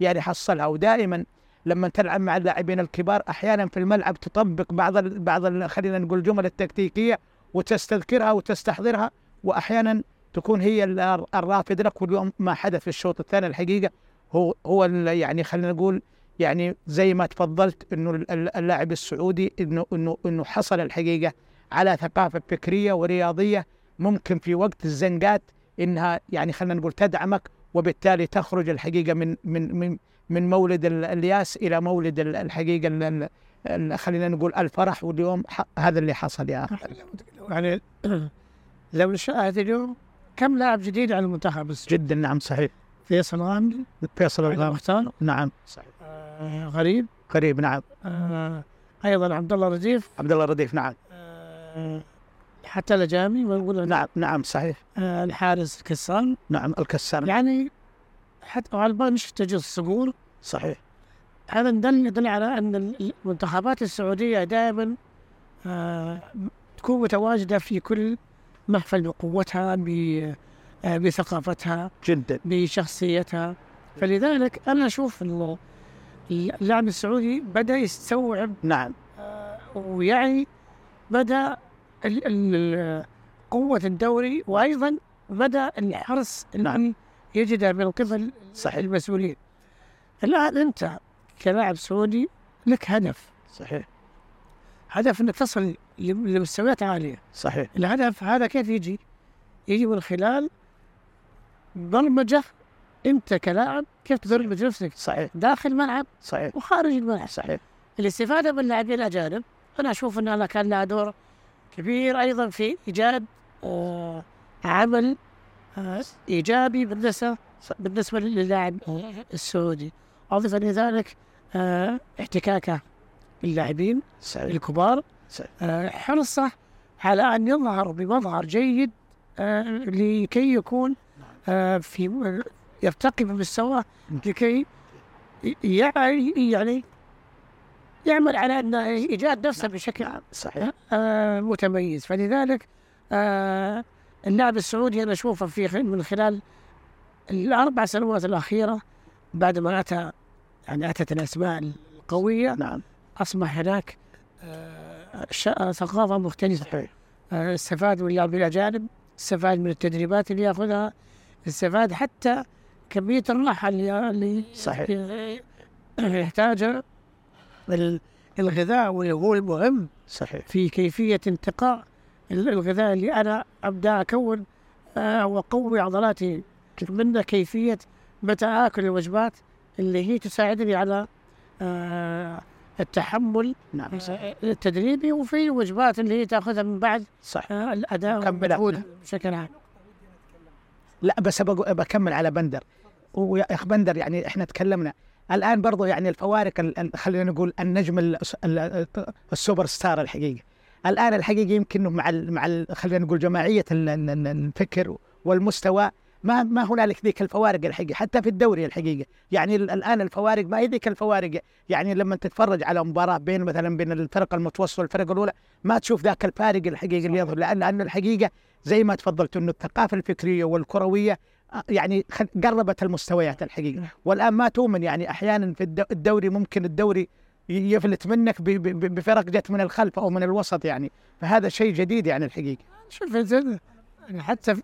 يعني حصلها. ودائما لما تلعب مع اللاعبين الكبار أحيانا في الملعب تطبق بعض بعض خلينا نقول الجمل التكتيكية وتستذكرها وتستحضرها واحيانا تكون هي ال- الرافد لك. واليوم ما حدث في الشوط الثاني الحقيقة هو هو يعني خلينا نقول يعني زي ما تفضلت إنه ال- ال- اللاعب السعودي انه انه إنه حصل الحقيقة على ثقافة فكرية ورياضية ممكن في وقت الزنقات إنها يعني خلينا نقول تدعمك وبالتالي تخرج الحقيقة من من من من مولد ال- الياس إلى مولد ال- الحقيقة ال- ال- ال- خلينا نقول الفرح واليوم هذا اللي حصل يا أخي. يعني لو نشاهد اليوم كم لاعب جديد على المنتخب جدا نعم صحيح. فيصل غامدي؟ فيصل المختار نعم صحيح. غريب؟ قريب نعم. آه، أيضا عبد الله رديف؟ عبد الله الرديف نعم. آه، حتى الاجامي ونقول نعم نعم صحيح. آه، الحارس كسان نعم الكسار يعني حتى وعلى البنش تجي الصقور صحيح. هذا يدل يدل على أن المنتخبات السعودية دائما آه، تكون متواجدة في كل محفل بقوتها بثقافتها جدا. بشخصيتها. فلذلك أنا أشوف إنه اللاعب السعودي بدأ يستوعب نعم. آه، ويعي بدأ ال- ال- قوة الدوري وأيضا بدأ الحرص نعم. يجده من قبل صحيح. المسؤولين. الآن أنت كلاعب سعودي لك هدف. صحيح. هدف إنك تصل لمستويات عالية. صحيح. الهدف هذا كيف يجي؟ يجي من خلال برمجة انت كلاعب كيف تدرب نفسك صحيح. داخل الملعب صحيح. وخارج الملعب. صحيح. الاستفادة من اللاعبين الاجانب أنا أشوف أن هذا كان له دور كبير أيضا في ايجاد آه عمل آه إيجابي بالنسبة بالنسبة للاعب السعودي. اضف لذلك آه احتكاكه باللاعبين الكبار. آه، حرصه على أن يظهر بمظهر جيد آه، لكي يكون آه، في يرتقي بمستواه لكي يعني يعني يعمل على أن ايجاد نفسه بشكل نعم صحيح. آه، متميز. فلذلك آه، اللاعب السعودي أنا اشوفه في من خلال الأربع سنوات الأخيرة بعد ما اتى يعني أتت الأسماء القوية نعم. أصبح هناك آه، ثقافة مختلفة. صحيح. آه، استفاد من اللاعبين الاجانب استفاد من التدريبات اللي يأخذها استفاد حتى كمية الراحة اللي اللي صحيح. يحتاجها. ال- الغذاء هو المهم صحيح. في كيفية انتقاء ال- الغذاء اللي أنا أبدأ أكون آه، وأقوي عضلاتي منه كيفية متى آكل الوجبات اللي هي تساعدني على آه، التحمل نعم. آه، التدريبي وفي وجبات اللي هي تأخذها من بعد صح آه، الأداء والمجهود بشكل عام. لا بس بكمل على بندر. ويا بندر يعني إحنا تكلمنا. الآن برضو يعني الفوارق ال- ال- خلينا نقول النجم ال- ال- السوبر ستار الحقيقي. الآن الحقيقة يمكن مع ال مع خلينا نقول جماعية ال- ال- ال- الفكر والمستوى ما ما هنالك ذيك الفوارق الحقيقة حتى في الدوري الحقيقة يعني ال- الآن الفوارق ما هي ذيك الفوارق. يعني لما تتفرج على مباراة بين مثلا بين الفرق المتوسط والفرق الأولى ما تشوف ذاك الفارق الحقيقي اللي يظهر. لأن لأن الحقيقة زي ما تفضلت إنه الثقافة الفكرية والكروية يعني خل- قربت المستويات الحقيقة. والآن ما تؤمن يعني أحيانا في الد- الدوري ممكن الدوري يفلت منك ب- ب- بفرق جت من الخلف أو من الوسط يعني. فهذا شيء جديد يعني الحقيقة. شوف انت حتى في-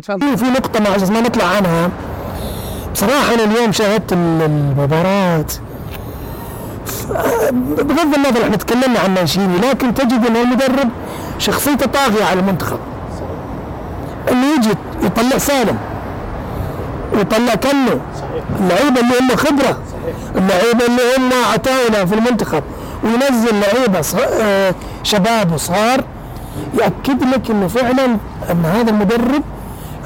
تفضل. في نقطة ما ما نطلع عنها. بصراحة أنا اليوم شاهدت ال- المباراة. ف- بغض النظر إحنا تكلمنا عن مانشيني لكن تجد أن المدرب شخصيته طاغية على المنتخب. إنه يجي يطلع سالم. ويطلع كنو اللعيبة اللي هم خبرة. اللعيبة اللي هم عتاولة في المنتخب. وينزل لعيبة ص- آه، شباب وصغار يأكد لك إنه فعلا إن هذا المدرب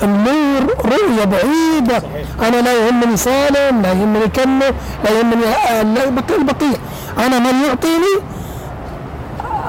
النور رؤية بعيدة. أنا لا يهمني سالم لا يهمني كنو لا يهمني آه، البقية البقية أنا من يعطيني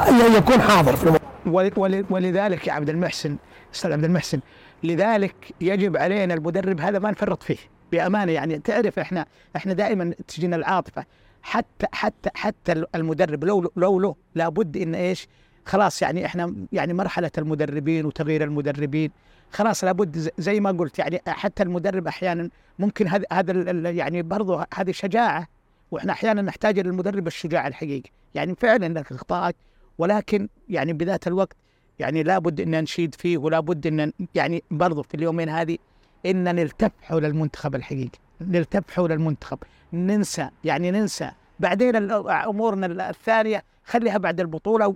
آه، يكون حاضر في ول- ولذلك يا عبد المحسن أستاذ عبد المحسن لذلك يجب علينا المدرب هذا ما نفرط فيه. بأمانة يعني تعرف إحنا إحنا دائما تجينا العاطفة. حتى حتى حتى المدرب لو لو له لابد إن إيش خلاص يعني إحنا يعني مرحلة المدربين وتغيير المدربين خلاص لابد زي ما قلت يعني حتى المدرب أحيانا ممكن هذا هذا يعني برضه هذه شجاعة وإحنا أحيانا نحتاج للمدرب الشجاع الحقيقي. يعني فعلا لك اخطائك ولكن يعني بذات الوقت يعني لابد إن نشيد فيه ولابد إن يعني برضو في اليومين هذه إن نلتف حول المنتخب الحقيقي نلتف حول المنتخب ننسى يعني ننسى بعدين أمورنا ال- الثانية خليها بعد البطولة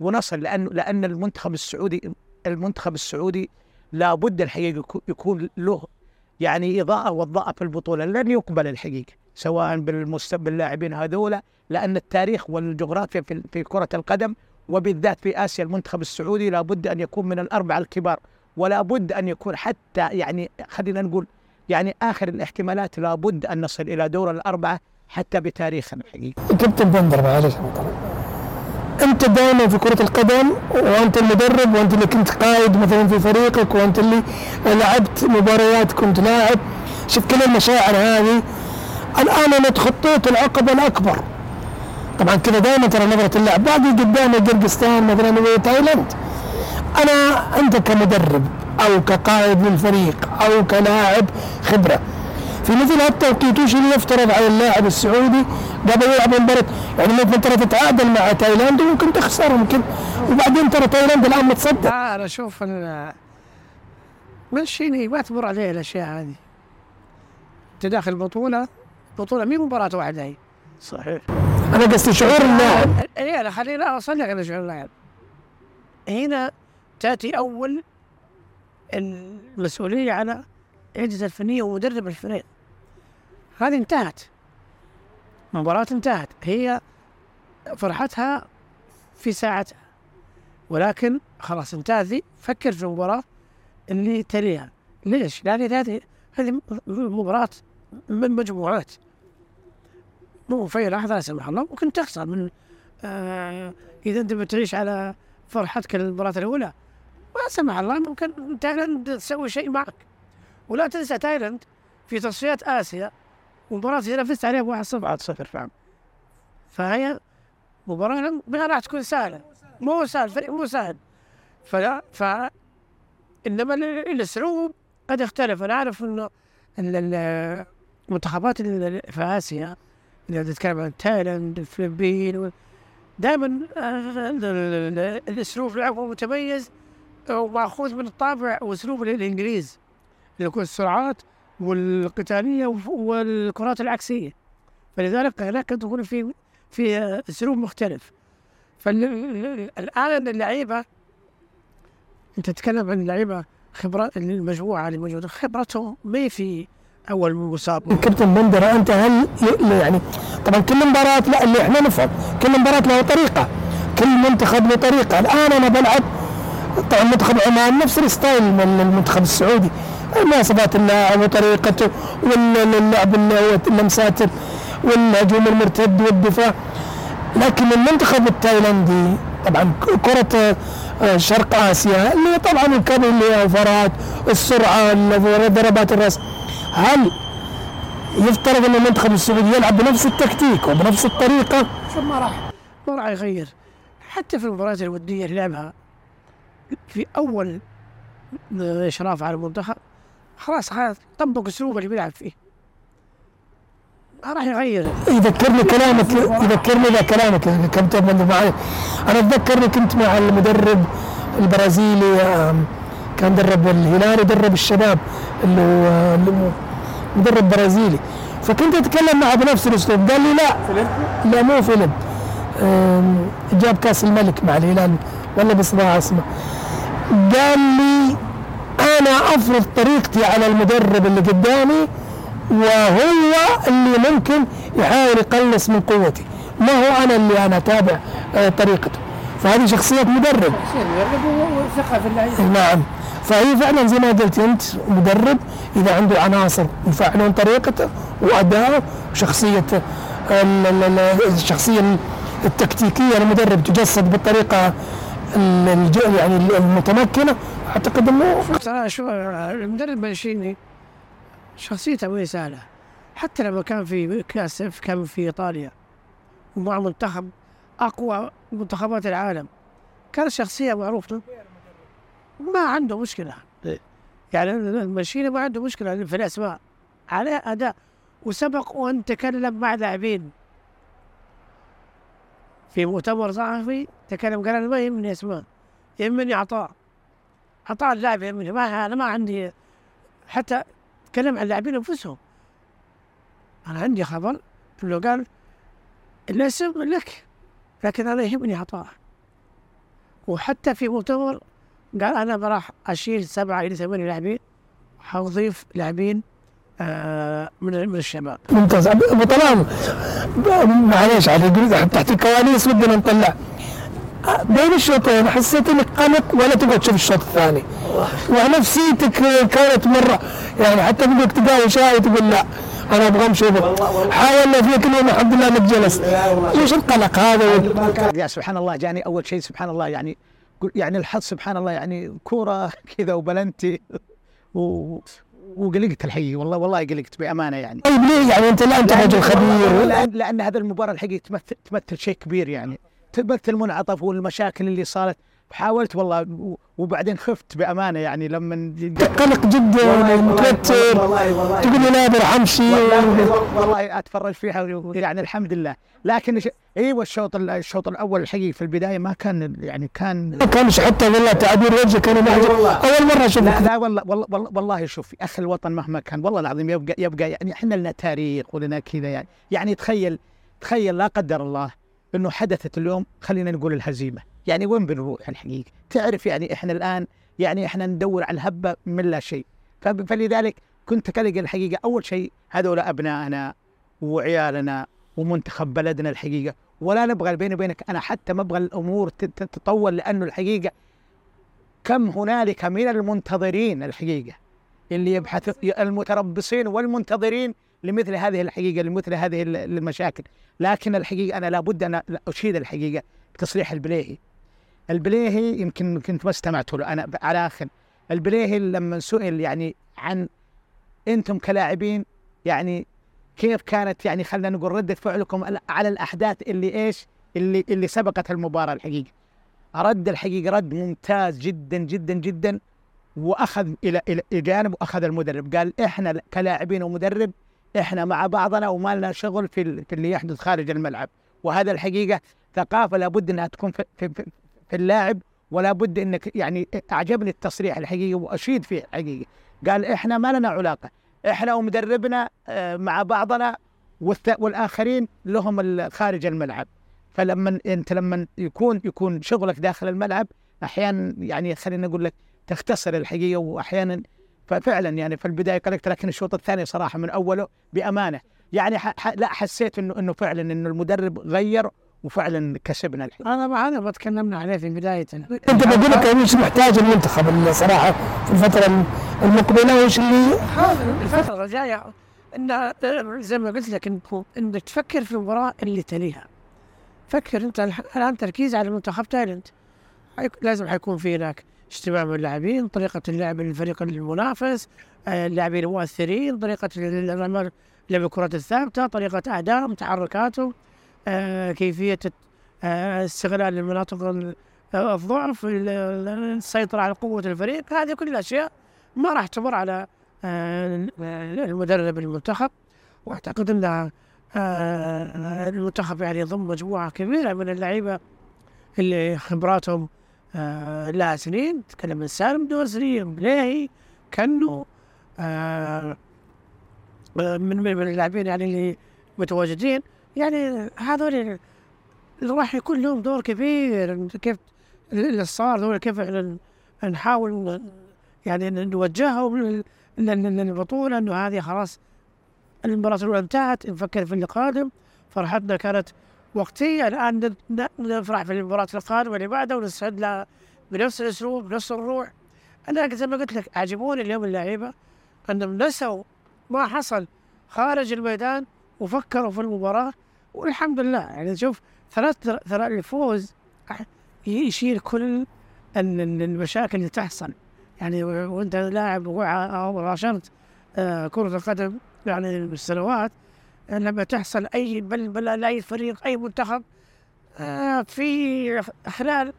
ونصل لأن لأن المنتخب السعودي المنتخب السعودي لابد الحقيقة يكو- يكون له يعني إضاءة والضاءه في البطولة لن يقبل الحقيقة سواء بالمست باللاعبين هذولا لأن التاريخ والجغرافيا في في كرة القدم وبالذات في آسيا المنتخب السعودي لابد أن يكون من الأربعة الكبار ولا بد أن يكون حتى يعني خلينا نقول يعني آخر الاحتمالات لابد أن نصل إلى دور الأربعة حتى بتاريخنا الحقيقي. كابتن بندر معلش أنت دائما في كرة القدم وأنت المدرب وأنت اللي كنت قائد مثلا في فريقك وأنت اللي لعبت مباريات كنت لاعب. شوف كل المشاعر هذه. الآن أنا تخطيت العقبة الأكبر. طبعا كذا دائما ترى نظرة اللاعب. باقي قدامي قرقستان مثلا وتايلاند أنا انت كمدرب أو كقائد للفريق أو كلاعب خبرة. في مثل هالتوقيت وش اللي يفترض على اللاعب السعودي قبل يلعب مباراة يعني ممكن ترى تتعادل مع تايلاند وممكن تخسر ممكن. وبعدين ترى تايلاند الآن متصدر. لا أنا أشوف إن مانشيني ما تمر عليه الأشياء هذه. أنت داخل بطولة بطولة مي مباراة واحدة هي. صحيح. أنا قصدي شعور اللاعب. اي أنا خليني اوصل لك أنا شعور اللاعب. هنا تأتي أول المسؤولية على الأجهزة الفنية ومدرب الفريق. هذه انتهت. مباراة انتهت. هي فرحتها في ساعتها. ولكن خلاص انتهت. ذي فكر في المباراة اللي تليها. ليش؟ لأن هذه هذه مباراة من مجموعات. مو في لحظة لا سمح الله ممكن تخسر من آه إذا أنت بتعيش على فرحتك المباراة الأولى. ما سمح الله ممكن تايلاند تسوي شيء معك. ولا تنسى تايلاند في تصفيات آسيا مباراة هنا فزت عليها بواحد صفر. 1-0 فعلا. فهي مباراة ما راح تكون سهلة. مو سهل فريق مو سهل. فلا ف إنما ال- الأسلوب قد يختلف أنا أعرف إنه ال- ال- المنتخبات ال- في آسيا اللي تتكلم عن تايلاند الفلبين دائما الأسلوب لعبهم متميز ومأخوذ من الطابع وأسلوب الانجليز اللي يكون السرعات والقتالية والكرات العكسية. فلذلك هناك تكون في في أسلوب مختلف. فالان اللعيبة أنت تتكلم عن اللعيبه خبرات المجموعة اللي موجودة خبرتهم ما في أول مسابقه كابتن بندر أنت هل يعني طبعا كل مباراة لا اللي إحنا نفهم كل مباراة له طريقة كل منتخب له طريقة. الآن أنا بلعب طبعا منتخب عمان نفس الستايل من المنتخب السعودي. مواصفات اللاعب وطريقته واللعب اللمسات والهجوم المرتد والدفاع. لكن المنتخب التايلاندي طبعا كرة آه، شرق آسيا اللي طبعا الكم اللي السرعة اللي- ضربات الرأس. هل يفترض أن المنتخب السعودي يلعب بنفس التكتيك وبنفس الطريقة؟ شوف ما راح ما راح يغير. حتى في المباريات الودية اللي لعبها في أول اشراف على المنتخب خلاص طبق اسلوبه اللي بيلعب فيه. ما راح يغير. يذكرني كلامك يذكرني ذا كلامك كابتن بندر معي أنا اتذكرني كنت مع المدرب البرازيلي كان درب الهلال ودرب الشباب اللي هو اللي هو مدرب برازيلي. فكنت أتكلم معه بنفس الاسلوب قال لي لا. لا مو فيلم. جاب كأس الملك مع الهلال. ولا بصراحه اسمه قال لي أنا أفرض طريقتي على المدرب اللي قدامي وهو اللي ممكن يحاول يقلص من قوتي. ما هو أنا اللي أنا أتابع آه، طريقته. فهذه شخصيه مدرب. وثقه في اللعيبة. نعم. فهي فعلا زي ما قلت أنت مدرب إذا عنده عناصر يفعلون طريقته وأداءه وشخصيته ال- ال- ال- الشخصية التكتيكية للمدرب تجسد بالطريقة يعني المتمكنة أعتقد إنه ترى شو المدرب مانشيني شخصيته هي سهلة. حتى لما كان في كأس كان في إيطاليا ومع منتخب أقوى منتخبات العالم كانت شخصية معروفة. ما عنده مشكلة. يعني المانشيني ما عنده مشكلة في الاسماء عليه أداء. وسبق وان تكلم مع لاعبين. في مؤتمر صحفي تكلم قال أنا ما يهمني اسماء يهمني عطاء. عطاء اللاعب يهمني. ما أنا ما عندي حتى تكلم عن اللاعبين أنفسهم. أنا عندي خبر إنه قال الاسم لك لكن أنا يهمني عطاء. وحتى في مؤتمر قال أنا براح أشيل سبعة إلى ثمانية لاعبين حاضيف لاعبين آه من من الشباب. ممتاز. ابو طلال معليش على تحت الكواليس ودنا نطلع. بين الشوطين حسيت إنك قلق ولا تقعد تشوف الشوط الثاني. ونفسيتك كانت مرة. يعني حتى بدك تقاوي شاي تقول لا أنا أبغى أمشي حاولنا فيك اليوم الحمد لله إنك جلست. ليش القلق هذا؟ يا سبحان الله جاني أول شيء سبحان الله يعني يعني الحظ سبحان الله يعني كورة كذا وبلنتي. و وقلقت الحقيقة والله والله قلقت بأمانة يعني. طيب ليه يعني؟ أنت لا أنت رجل خبير. لأن لأن هذا المباراة الحقيقة تمثل تمثل شيء كبير يعني. تمثل المنعطف والمشاكل اللي صارت. حاولت والله وبعدين خفت بأمانة يعني لما قلق جدا متوتر تقول لي لا بروح أمشي. والله أتفرج فيها يعني الحمد لله. لكن ش... أيوه الشوط ال- الشوط الأول الحقيقي في البداية ما كان يعني كان كانش حتى والله تعبير وجهك كان معجب أول مرة لا أشوفك. لا والله والله والله, والله شوف اخ الوطن مهما كان والله العظيم يبقى يبقى يعني إحنا لنا تاريخ ولنا كذا يعني. يعني تخيل تخيل لا قدر الله إنه حدثت اليوم خلينا نقول الهزيمة. يعني وين بنروح الحقيقة؟ تعرف يعني إحنا الآن يعني إحنا ندور على الهبة من لا شيء. فلذلك كنت كلق الحقيقة أول شيء هذول أبنائنا وعيالنا ومنتخب بلدنا الحقيقة. ولا نبغى بيني وبينك أنا حتى ما أبغى الأمور تت- تتطور لأنه الحقيقة كم هنالك من المنتظرين الحقيقة. اللي يبحث المتربصين والمنتظرين لمثل هذه الحقيقة لمثل هذه ال- المشاكل. لكن الحقيقة أنا لابد أن أشيد الحقيقة بتصريح البليهي. البليهي يمكن كنت ما استمعت له. أنا على آخر. البليهي لما سئل يعني عن أنتم كلاعبين يعني كيف كانت؟ يعني خلينا نقول ردة فعلكم على- الأحداث اللي إيش؟ اللي اللي سبقت المباراة الحقيقة. رد الحقيقة رد ممتاز جدا جدا جدا وأخذ إلى إلى جانب وأخذ المدرب. قال إحنا كلاعبين ومدرب إحنا مع بعضنا وما لنا شغل في في اللي يحدث خارج الملعب. وهذا الحقيقة ثقافة لابد إنها تكون في, في اللاعب ولا بد إنك يعني أعجبني التصريح الحقيقي وأشيد فيه الحقيقة قال إحنا ما لنا علاقة إحنا ومدربنا آه، مع بعضنا والآخرين لهم خارج الملعب فلما أنت لما يكون يكون شغلك داخل الملعب أحيانا يعني خلينا نقول لك تختصر الحقيقة واحيانا ففعلا يعني في البداية قلقت لكن الشوط الثاني صراحة من أوله بأمانة يعني. ح... لا حسيت إنه إنه فعلا إنه المدرب غير وفعلا كسبنا الحين. هذا ما هذا ما تكلمنا عليه في بداية أنت بقول لك إيش محتاج المنتخب صراحة في الفترة المقبلة وش اللي الفترة الجاية إن زي ما قلت لك انك انك تفكر في المباراة اللي تليها. فكر أنت الآن تركيز على منتخب تايلاند. حيك- لازم حيكون في هناك اجتماع من اللاعبين طريقة اللعب للفريق المنافس آه، اللاعبين المؤثرين طريقة لعب الكرات الثابتة طريقة أهداف تحركاتهم كيفية الت- آه، استغلال المناطق ال- آه، الضعف ال- ال- السيطرة على قوة الفريق. هذه كل الأشياء ما راح تمر على آه، المدرب المنتخب. وأعتقد إن آه، المنتخب يعني يضم مجموعة كبيرة من اللعيبة اللي خبراتهم آه، لها سنين. تكلم سالم دوسري بليهي كنو آه، من من اللاعبين يعني اللي متواجدين. يعني هذول اللي راح يكون لهم دور كبير. كيف اللي صار دول كيف نحاول يعني نوجههم لل- لل- لل- للبطولة إنه هذه خلاص المباراة الأولى انتهت نفكر في اللي قادم فرحتنا كانت وقتية الآن نفرح في المباراة القادمة اللي بعدها ونستعد لها بنفس الأسلوب بنفس الروح. أنا زي ما قلت لك عجبوني اليوم اللعيبة. أنهم نسوا ما حصل خارج الميدان وفكروا في المباراة. والحمد لله. يعني شوف ثلاث ثلاث الفوز يشيل كل ال- ال- المشاكل اللي تحصل. يعني وانت لاعب وع- أو عاشرت آه، كرة القدم يعني بالسنوات لما تحصل أي بل بل لاي فريق أي منتخب آه، في خلال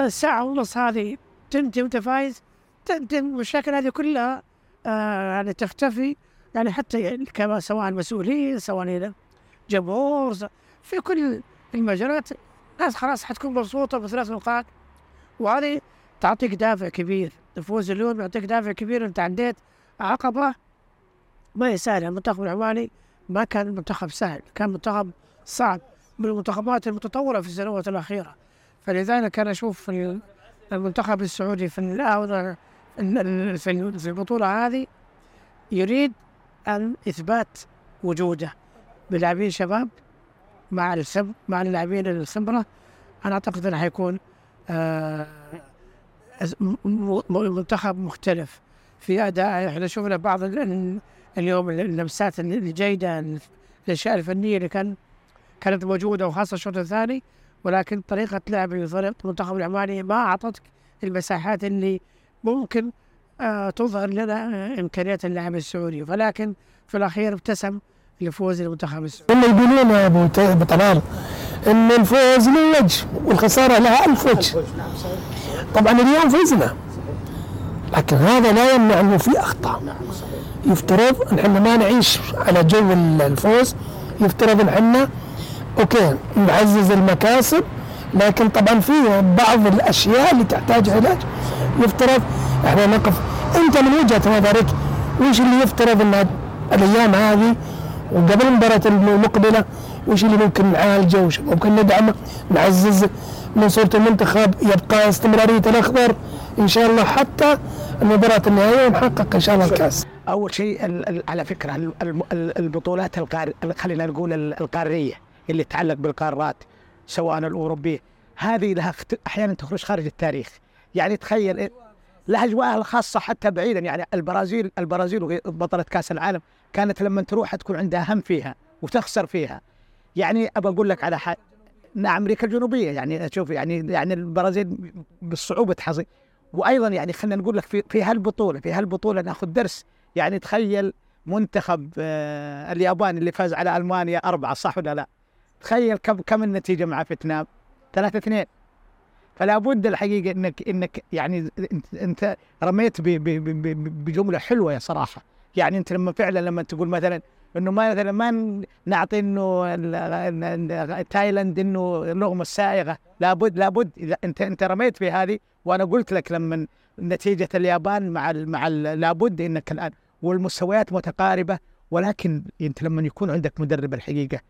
الساعة ونص هذه تنتهي وأنت فايز تنتهي المشاكل هذه كلها آه، يعني تختفي. يعني حتى كما سواء المسؤولين سواء جمهور في كل المجالات. الناس خلاص حتكون مبسوطة بثلاث نقاط. وهذه تعطيك دافع كبير. الفوز اليوم يعطيك دافع كبير. أنت عديت عقبة ما هي سهلة المنتخب العماني ما كان منتخب سهل. كان منتخب صعب. من المنتخبات المتطورة في السنوات الأخيرة. فلذلك أنا أشوف ال- المنتخب السعودي في الآونة ال- ال- في ال- في البطولة هذه يريد أن إثبات وجوده. بلاعبين شباب مع السب مع اللاعبين الخبرة. أنا أعتقد إنه حيكون آه منتخب مختلف في أداء. إحنا شفنا بعض ال- ال- اليوم ال- اللمسات ال- الجيدة ال- الأشياء الفنية اللي كان كانت موجودة وخاصة الشوط الثاني. ولكن طريقة لعب الفريق المنتخب العماني ما أعطتك المساحات اللي ممكن آه تظهر لنا إمكانيات اللاعب السعودي. ولكن في الأخير ابتسم لفوز المنتخب السعودي. هم يقولون يا أبو طلال إن الفوز له وجه والخسارة لها ألف وجه. طبعا اليوم فزنا لكن هذا لا يمنع أنه في أخطاء. يفترض أن إحنا ما نعيش على جو ال- الفوز يفترض إن إحنا okay نعزز المكاسب لكن طبعا في بعض الأشياء اللي تحتاج علاج. يفترض إحنا نقف. أنت من وجهة نظرك وش اللي يفترض إن الأيام هذه وقبل المباراه المقبلة وش اللي ممكن نعالجه؟ وش ممكن ندعمه؟ نعزز من صوره المنتخب يبقى استمرارية الاخضر إن شاء الله حتى المباراة النهائية ونحقق إن شاء الله الكاس. أول شيء على ال- البطولات القار خلينا نقول ال- القارية اللي تتعلق بالقارات سواء الأوروبية. هذه لها أحيانا تخرج خارج التاريخ. يعني تخيل إيه- لها أجواءها الخاصة حتى بعيدا. يعني البرازيل البرازيل بطلة كأس العالم. كانت لما تروح تكون عندها هم فيها وتخسر فيها. يعني ابى أقول لك على حاجة نعم أمريكا الجنوبية يعني شوف يعني يعني البرازيل بالصعوبة حظي وأيضا يعني خلينا نقول لك في في هالبطولة في هالبطولة ناخذ درس. يعني تخيل منتخب آه، اليابان اللي فاز على ألمانيا أربعة صح ولا لا؟ تخيل كم كم النتيجة مع فيتنام؟ ثلاثة اثنين. فلا بد الحقيقة إنك إنك يعني إنت, رميت ب- ب- ب- ب- بجملة حلوة يا صراحة. يعني أنت لما فعلا لما تقول مثلا إنه ما مثلا ما نعطي إنه تايلاند إنه اللغمة السائغة. لابد لابد. إذا أنت أنت رميت في هذه وأنا قلت لك لما نتيجة اليابان مع ال مع ال لابد إنك الآن والمستويات متقاربة. ولكن أنت لما يكون عندك مدرب الحقيقة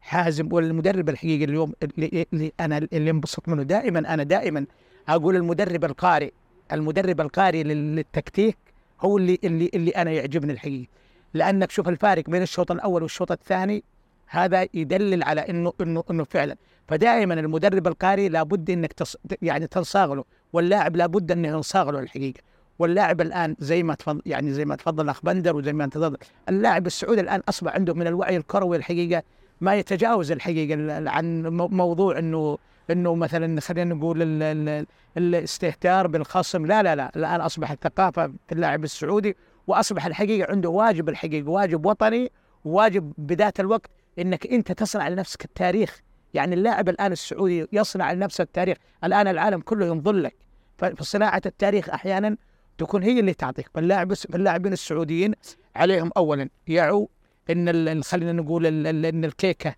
حازم والمدرب الحقيقي اليوم اللي, اللي أنا اللي انبسط منه دائما أنا دائما أقول المدرب القارئ المدرب القارئ لل- للتكتيك هو اللي اللي اللي أنا يعجبني الحقيقي لأنك شوف الفارق بين الشوط الأول والشوط الثاني هذا يدلل على انه انه إنه فعلا. فدائما المدرب القارئ لابد إنك تص... يعني تنصاغ له واللاعب لابد انه ينصاغ له الحقيقة. واللاعب الآن زي ما تفضل يعني زي ما تفضل أخ بندر وزي ما أنت تفضل. اللاعب السعودي الآن أصبح عنده من الوعي الكروي الحقيقة ما يتجاوز الحقيقة ال- عن مو- موضوع إنه إنه مثلا خلينا نقول ال- ال- الاستهتار بالخصم. لا لا لا الآن اصبحت ثقافه في اللاعب السعودي وأصبح الحقيقة عنده واجب الحقيقة واجب وطني وواجب بذات الوقت إنك أنت تصنع لنفسك التاريخ. يعني اللاعب الآن السعودي يصنع لنفسه التاريخ. الآن العالم كله ينظر لك. فصناعة التاريخ أحيانا تكون هي اللي تعطيك. فاللاعب فاللاعبين السعوديين عليهم اولا يعوا إن خلينا نقول إن الكيكة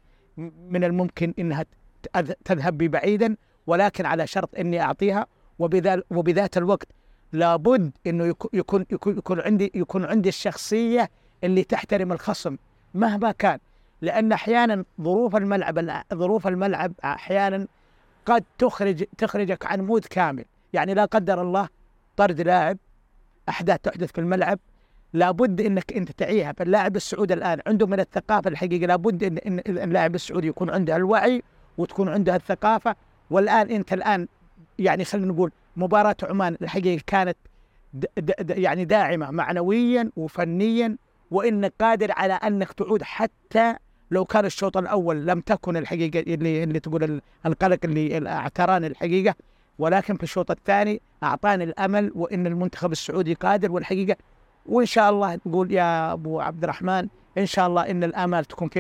من الممكن إنها تذهب بي بعيدا ولكن على شرط إني أعطيها. وبذا وبذات الوقت لابد إنه يكو- يكون يكون يكون عندي يكون عندي الشخصية اللي تحترم الخصم مهما كان. لأن أحيانا ظروف الملعب ظروف الملعب أحيانا قد تخرج تخرجك عن مود كامل. يعني لا قدر الله طرد لاعب أحداث تحدث في الملعب لابد إنك أنت تعيها. فاللاعب السعودي الآن عنده من الثقافة الحقيقة لابد إن اللاعب السعودي يكون عنده الوعي وتكون عنده الثقافة. والآن أنت الآن يعني خلينا نقول مباراة عمان الحقيقة كانت د د يعني داعمة معنويا وفنيا وانك قادر على أنك تعود حتى لو كان الشوط الأول لم تكن الحقيقة اللي اللي تقول ال- القلق اللي اعتراني الحقيقة. ولكن في الشوط الثاني اعطاني الأمل وإن المنتخب السعودي قادر والحقيقة. وإن شاء الله نقول يا أبو عبد الرحمن إن شاء الله إن الآمال تكون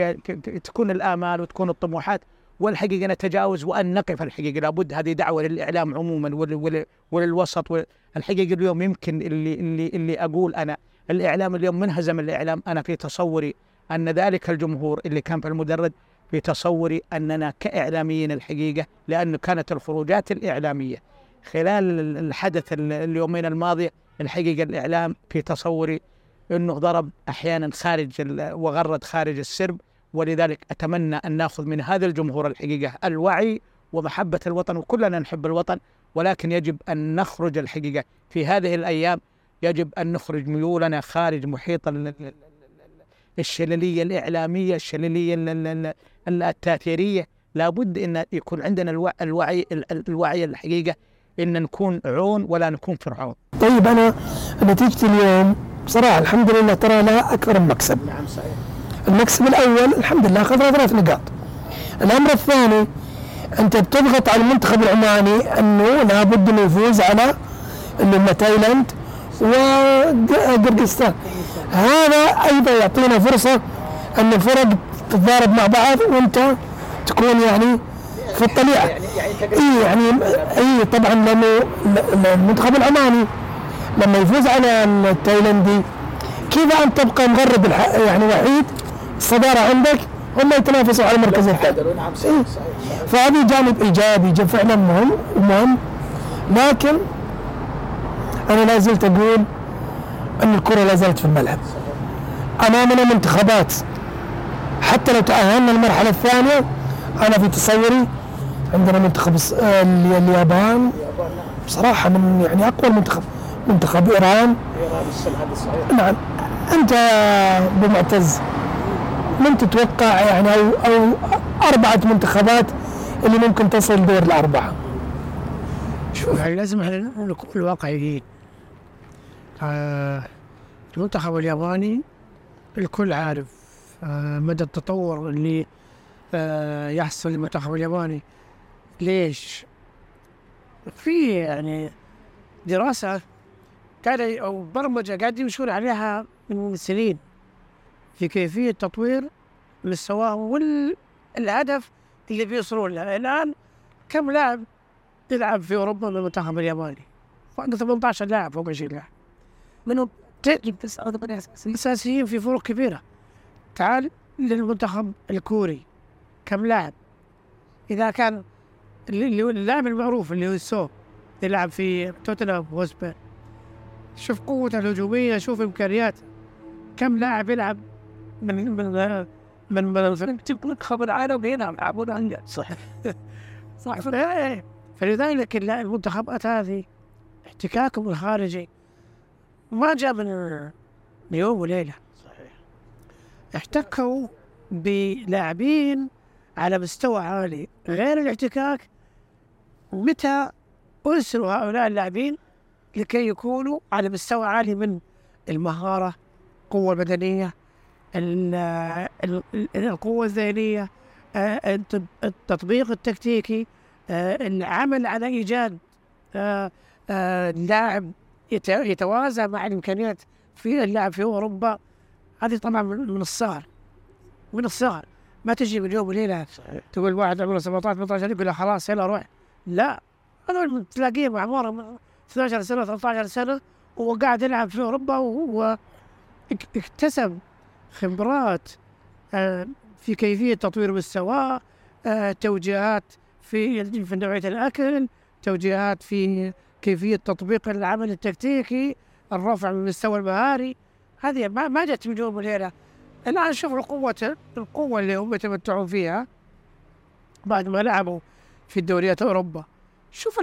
تكون الآمال وتكون الطموحات والحقيقة نتجاوز وأن نقف الحقيقة. لابد هذه دعوة للإعلام عموما ول ول وللوسط الحقيقة اليوم يمكن اللي اللي اللي أقول أنا الإعلام اليوم منهزم الإعلام. أنا في تصوري أن ذلك الجمهور اللي كان في المدرج في تصوري أننا كإعلاميين الحقيقة لأنه كانت الخروجات الإعلامية خلال ال- الحدث ال- اليومين الماضيه الحقيقة الإعلام في تصوري إنه ضرب أحيانا خارج وغرد خارج السرب. ولذلك أتمنى أن نأخذ من هذا الجمهور الحقيقة الوعي ومحبة الوطن وكلنا نحب الوطن ولكن يجب أن نخرج الحقيقة في هذه الأيام يجب أن نخرج ميولنا خارج محيط ال- ال- ال- الشللية الإعلامية الشللية ال- ال- ال- التأثيرية لابد إن يكون عندنا الوعي الوعي, الحقيقة إن نكون عون ولا نكون فرعون. طيب أنا نتيجه اليوم بصراحة الحمد لله ترى لها اكبر مكسب. نعم صحيح. المكسب الأول الحمد لله اخذنا ثلاث نقاط. الأمر الثاني أنت بتضغط على المنتخب العماني أنه لابد أنه يفوز على اللي هم تايلاند وقرغيزستان هذا أيضا يعطينا فرصة أن الفرق تتضارب مع بعض وأنت تكون يعني في الطليعة. إي يعني إي طبعا لأنه المنتخب العماني لما يفوز على التايلندي كذا انت تبقى مغرب يعني وحيد؟ الصداره عندك هم يتنافسوا على المركز الثاني نعم إيه؟ فهذا جانب إيجابي فعلا مهم ومهم لكن أنا لا زلت أقول إن الكرة لا زالت في الملعب. أمامنا منتخبات. حتى لو تأهلنا المرحله الثانية أنا في تصوري عندنا منتخب اليابان. بصراحة من يعني أقوى المنتخب منتخب إيران. نعم. أنت بمعتز. من تتوقع يعني أو أو أربعة منتخبات اللي ممكن تصل دور الأربعة؟ شوف. يعني لازم إحنا نكون واقعيين. آه المنتخب الياباني الكل عارف آه مدى التطور اللي آه يحصل للمنتخب الياباني. ليش؟ في يعني دراسة كان أو برمجة قاعد يمشون عليها من سنين. في كيفية تطوير مستواهم والهدف اللي بيوصلون له الآن كم لاعب يلعب في أوروبا من المنتخب الياباني؟ فوق 18 لاعب فوق 20 لاعب. منهم أساسيين في فروق كبيرة. تعال للمنتخب الكوري. كم لاعب؟ إذا كان اللاعب المعروف اللي هو سو يلعب في توتنهام وسبير شوف قوته الهجومية شوف إمكانياته. كم لاعب يلعب من من من من منتخب العالم هنا يلعبون انجا صح. صح فلذلك المنتخبات هذه احتكاكهم الخارجي. ما جاء من يوم وليلة. صحيح. احتكوا بلاعبين على مستوى عالي. غير الاحتكاك متى أرسلوا هؤلاء اللاعبين لكي يكونوا على مستوى عالي من المهارة القوة البدنية القوة الذهنية آه، التطبيق التكتيكي آه، العمل على إيجاد آه، لاعب يتوازى مع الإمكانيات في اللعب في أوروبا. هذه طبعا من الصغر من الصغر. ما تجي من يوم وليلة تقول واحد عمره 17 18 يقول خلاص يلا روح. لا هذول تلاقيه عمره 12 سنة 13 سنة وهو قاعد يلعب في أوروبا وهو اكتسب خبرات آه، في كيفية تطوير مستواه توجيهات في في نوعية الأكل توجيهات في كيفية تطبيق العمل التكتيكي الرفع من المستوى المهاري. هذه ما ما جت من يوم وليلة. الآن شوف القوة القوة اللي هم يتمتعون فيها بعد ما لعبوا في الدوريات أوروبا. شوف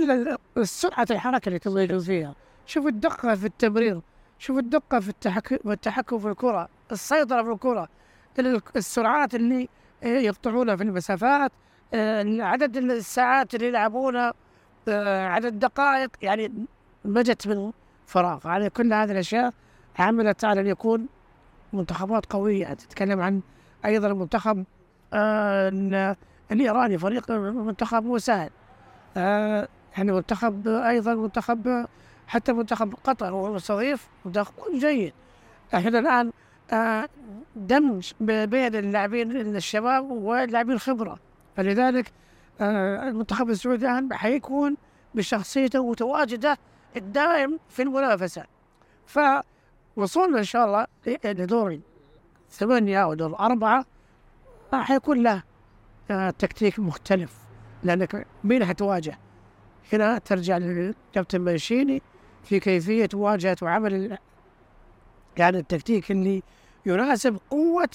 سرعة الحركة اللي تميزون فيها. شوف الدقة في التمرير شوف الدقة في التحكم التحكم في الكرة السيطرة في الكرة السرعات اللي يقطعونها في المسافات آه، عدد الساعات اللي يلعبونها آه، عدد الدقائق يعني جت من فراغ. يعني كل هذه الأشياء عملت على أن يكون منتخبات قوية. تتكلم عن أيضا المنتخب آه الإيراني فريق منتخب مو سهل يعني منتخب أيضا منتخب حتى منتخب قطر هو مستضيف منتخب جيد. إحنا الآن آه دمج بين اللاعبين الشباب واللاعبين الخبرة. فلذلك آه المنتخب السعودي الآن حيكون بشخصيته وتواجده الدائم في المنافسة. فوصولنا إن شاء الله لدور ثمانية أو دور أربعة حيكون له آه تكتيك مختلف لأنك مين حتواجه؟ هنا ترجع للكابتن منشيني في كيفية مواجهة وعمل يعني التكتيك اللي يناسب قوة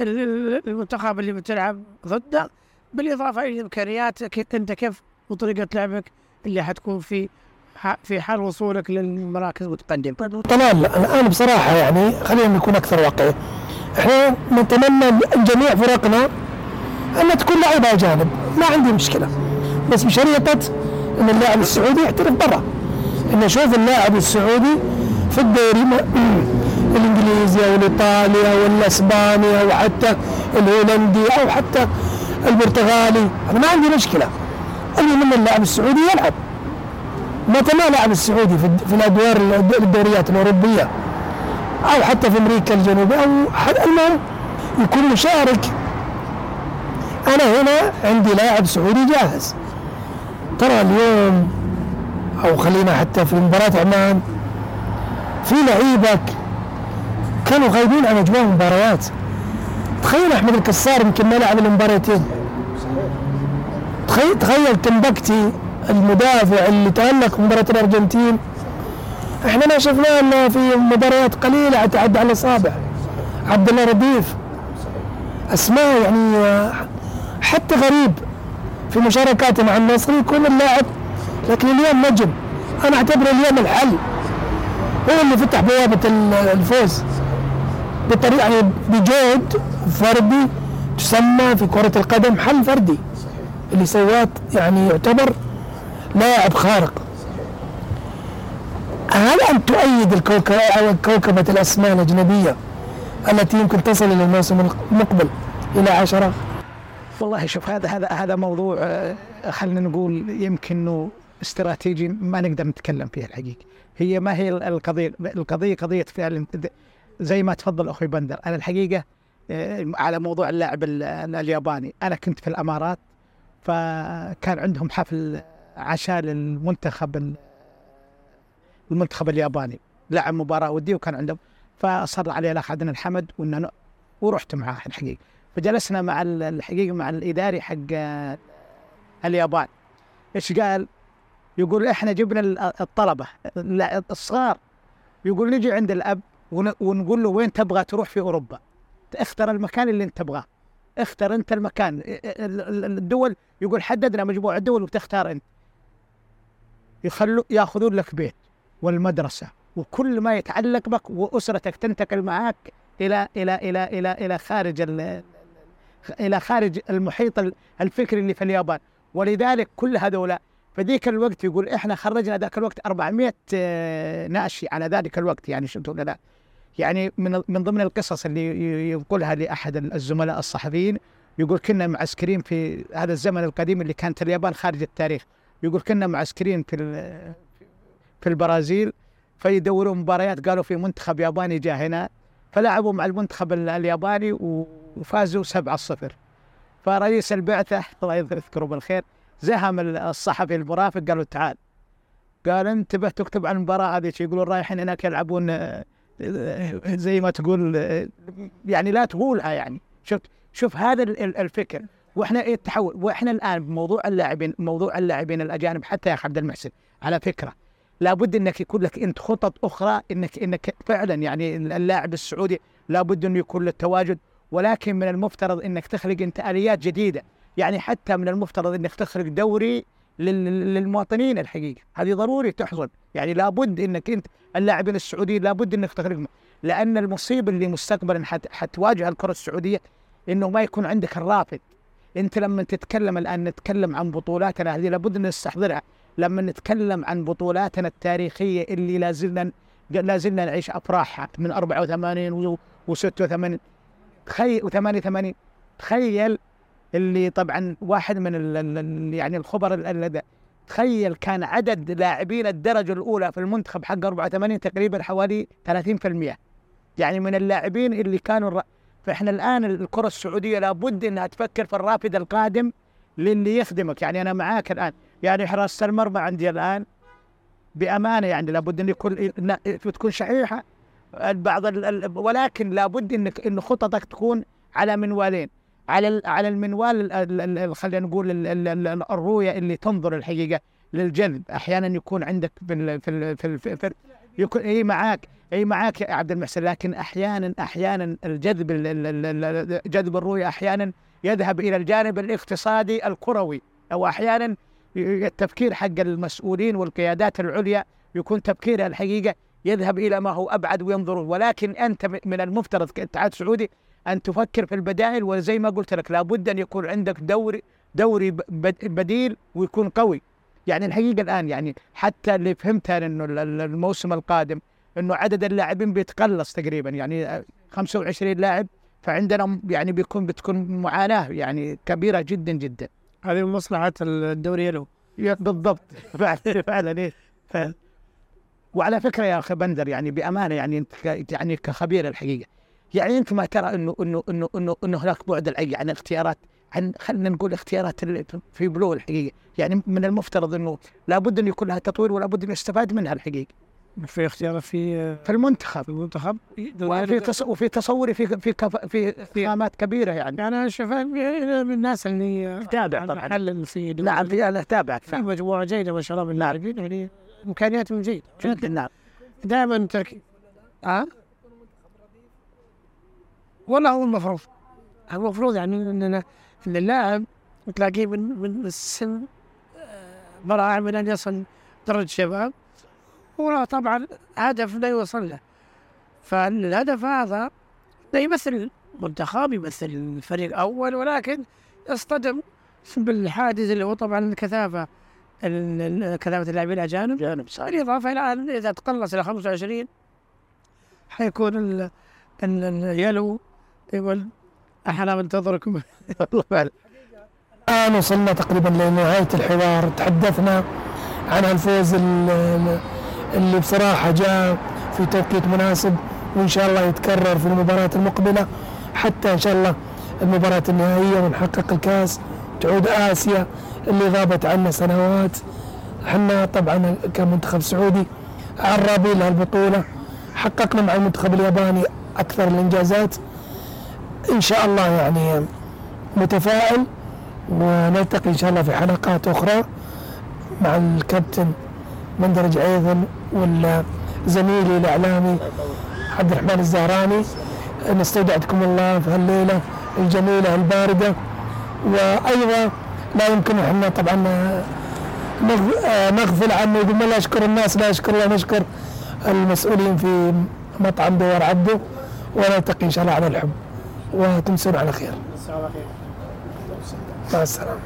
المنتخب اللي بتلعب ضده بالإضافة إلى إمكانياتك أنت كيف وطريقة لعبك اللي حتكون في في حال وصولك للمراكز المتقدمة. طلال الآن بصراحة يعني خلينا نكون أكثر واقعية إحنا نتمنى جميع فرقنا أن تكون لعيبة أجانب. ما عندي مشكلة. بس بشريطة إن اللاعب السعودي يحترف برا. إن أشوف اللاعب السعودي في الدوري الإنجليزي أو الإيطالي أو الأسباني أو حتى الهولندي أو حتى البرتغالي أنا ما عندي مشكلة. المهم إن اللاعب السعودي يلعب. متى ما لعب السعودي في, الأدوار الدوريات الأوروبية أو حتى في أمريكا الجنوبية أو المهم يكون مشارك. أنا هنا عندي لاعب سعودي جاهز. ترى اليوم أو خلينا حتى في مباراه عمان في لعيبه كانوا غايبين عن أجواء المباريات. تخيل أحمد الكسار يمكن ما لعب المباراتين. تخيل تخيل تنبكتي المدافع اللي تألق مباراة الأرجنتين. إحنا ما شفناه الا في مباريات قليلة تعدى على الأصابع عبد الله رديف. أسماء يعني حتى غريب في مشاركاته مع النصر يكون اللاعب لكن اليوم نجم. أنا أعتبره اليوم الحل. هو اللي فتح بوابة الفوز. بطريقة يعني بجهد فردي تسمى في كرة القدم حل فردي. اللي سواه يعني يعتبر لاعب خارق. هل أن تؤيد كوكبة الأسماء الأجنبية التي يمكن تصل إلى الموسم المقبل إلى عشرة؟ والله شوف هذا هذا هذا موضوع آه، خلينا نقول يمكن إنه استراتيجي ما نقدر نتكلم فيه الحقيقة. هي ما هي القضية القضية قضية فعلا. زي ما تفضل أخوي بندر أنا الحقيقة آه، على موضوع اللاعب الياباني أنا كنت في الإمارات فكان عندهم حفل عشاء للمنتخب المنتخب الياباني. لعب مباراة ودية وكان عندهم فأصر عليه الأخ عدنان الحمد وإن ورحت معاه الحقيقة. فجلسنا مع الحقيقة مع الإداري حق اليابان. إيش قال؟ يقول إحنا جبنا الطلبة الصغار. يقول نجي عند الأب ونقول له وين تبغى تروح في أوروبا؟ اختر المكان اللي أنت تبغاه. اختر أنت المكان. الدول يقول حددنا مجموعة دول وتختار أنت. يخلوا يأخذون لك بيت والمدرسة وكل ما يتعلق بك وأسرتك تنتقل معك إلى إلى إلى إلى إلى خارج إلى خارج المحيط الفكري اللي في اليابان. ولذلك كل هذولا فذيك الوقت يقول إحنا خرجنا ذاك الوقت 400 آه، ناشي على ذلك الوقت يعني شفتوا ولا لا يعني من من ضمن القصص اللي يقولها لأحد الزملاء الصحفيين يقول كنا معسكرين في هذا الزمن القديم اللي كانت اليابان خارج التاريخ يقول كنا معسكرين في في البرازيل فيدوروا مباريات قالوا في منتخب ياباني جاء هنا فلعبوا مع المنتخب الياباني وفازوا 7-0 فرئيس البعثة الله يذكره بالخير زهم الصحفي المرافق قالوا تعال. قال انتبه تكتب عن المباراة هذه يقولون رايحين هناك يلعبون آه، زي ما تقول آه، يعني لا تقولها يعني. شفت؟ شوف هذا الفكر. وإحنا إيه التحول؟ وإحنا الآن بموضوع اللاعبين موضوع اللاعبين الأجانب حتى يا عبد المحسن على فكرة. لابد إنك يكون لك أنت خطط أخرى انك إنك فعلا يعني اللاعب السعودي لابد إنه يكون له تواجد ولكن من المفترض إنك تخلق أنت آليات جديدة. يعني حتى من المفترض إنك تخلق دوري للمواطنين الحقيقة. هذه ضروري تحصل. يعني لابد إنك أنت اللاعبين السعوديين لابد إنك تخلقهم لأن المصيبة اللي مستقبلا حتواجه الكرة السعودية إنه ما يكون عندك الرافد. أنت لما تتكلم الآن نتكلم عن بطولاتنا هذه لابد نستحضرها. لما نتكلم عن بطولاتنا التاريخية اللي لازلنا لازلنا نعيش أفراحها من 84 و86 تخيل و88 تخيل اللي طبعا واحد من ال يعني الخبر تخيل كان عدد لاعبين الدرجة الأولى في المنتخب حق 84 تقريبا حوالي 30% يعني من اللاعبين اللي كانوا فإحنا الآن الكرة السعودية لابد إنها تفكر في الرافد القادم للي يخدمك يعني أنا معاك الآن. يعني حراسه المرمى عندي الآن بأمانة يعني لابد إن يكون تكون شحيحة. البعض ولكن لابد انك إن خططك تكون على منوالين. على على المنوال خلينا نقول الرؤيه اللي تنظر الحقيقة للجذب أحيانا يكون عندك في في في, في, يكون اي معاك اي معاك يا عبد المحسن لكن أحيانا أحيانا الجذب جذب الرؤيه أحيانا يذهب إلى الجانب الاقتصادي الكروي أو أحيانا التفكير حق المسؤولين والقيادات العليا يكون تفكيرها الحقيقة يذهب إلى ما هو ابعد وينظرون ولكن انت من المفترض كاتحاد سعودي أن تفكر في البدائل وزي ما قلت لك لابد أن يكون عندك دوري دوري بديل ويكون قوي. يعني الحقيقة الآن يعني حتى اللي فهمتها إنه ال- ال- الموسم القادم إنه عدد اللاعبين بيتقلص تقريبا. يعني آه، 25 لاعب فعندنا يعني بيكون بتكون معاناة يعني كبيرة جدا جدا. هذه من مصلحة الدوري يا- بالضبط. فعلا فعلا إيه. ف... وعلى فكرة يا أخي بندر يعني بأمانة يعني أنت. يعني كخبير الحقيقة. يعني انت ما ترى انه انه انه انه إنه هناك بعد العي عن الاختيارات عن خلينا نقول اختيارات في بلو الحقيقة. يعني من المفترض إنه لابد إن يكون لها تطوير ولابد ان يستفاد منها الحقيقة. في اختيار في في المنتخب. في المنتخب. وفي تص... وفي تصوري في في كف... في خامات كبيرة يعني. يعني أنا شوف من الناس اللي تابع طبعا. محلل في نعم في أنا اتابعك في نعم مجموعة جيدة ما شاء الله من اللاعبين يعني امكانياتهم جيدة جدا نعم. دائما تركيز ها؟ والله هو المفروض المفروض يعني إننا ان اللاعب تلاقيه من من السن آه، براعم من أن يصل درجة شباب. هو طبعا هدف لا يوصل له. فالهدف هذا لا يمثل المنتخب يمثل الفريق الأول ولكن يصطدم بالحادث اللي هو طبعا الكثافه ال- ال- كثافة اللاعبين الأجانب. جانب صحيح. بالإضافة إلى أن إذا تقلص إلى 25 حيكون ال ال- اليلو يقول أحنا ننتظركم والله فعلا الآن وصلنا تقريبا لنهاية الحوار. تحدثنا عن الفوز ال- ال- اللي بصراحة جاء في توقيت مناسب وإن شاء الله يتكرر في المباراة المقبلة حتى إن شاء الله المباراة النهائية ونحقق الكاس. تعود آسيا اللي غابت عنا سنوات. إحنا طبعا كمنتخب سعودي عرابي لهالبطولة. حققنا مع المنتخب الياباني أكثر الإنجازات. إن شاء الله يعني متفائل ونلتقي إن شاء الله في حلقات أخرى مع الكابتن مندرج أيضا والزميلي الإعلامي عبد الرحمن الزهراني. نستودعكم الله في هالليلة الجميلة الباردة. وأيضا لا يمكن إحنا طبعا نغ- نغفل عنه يقول لا أشكر الناس لا أشكر الله نشكر المسؤولين في مطعم دوار عبده. ونلتقي إن شاء الله على الحب. وتمسون على خير. مع السلامة.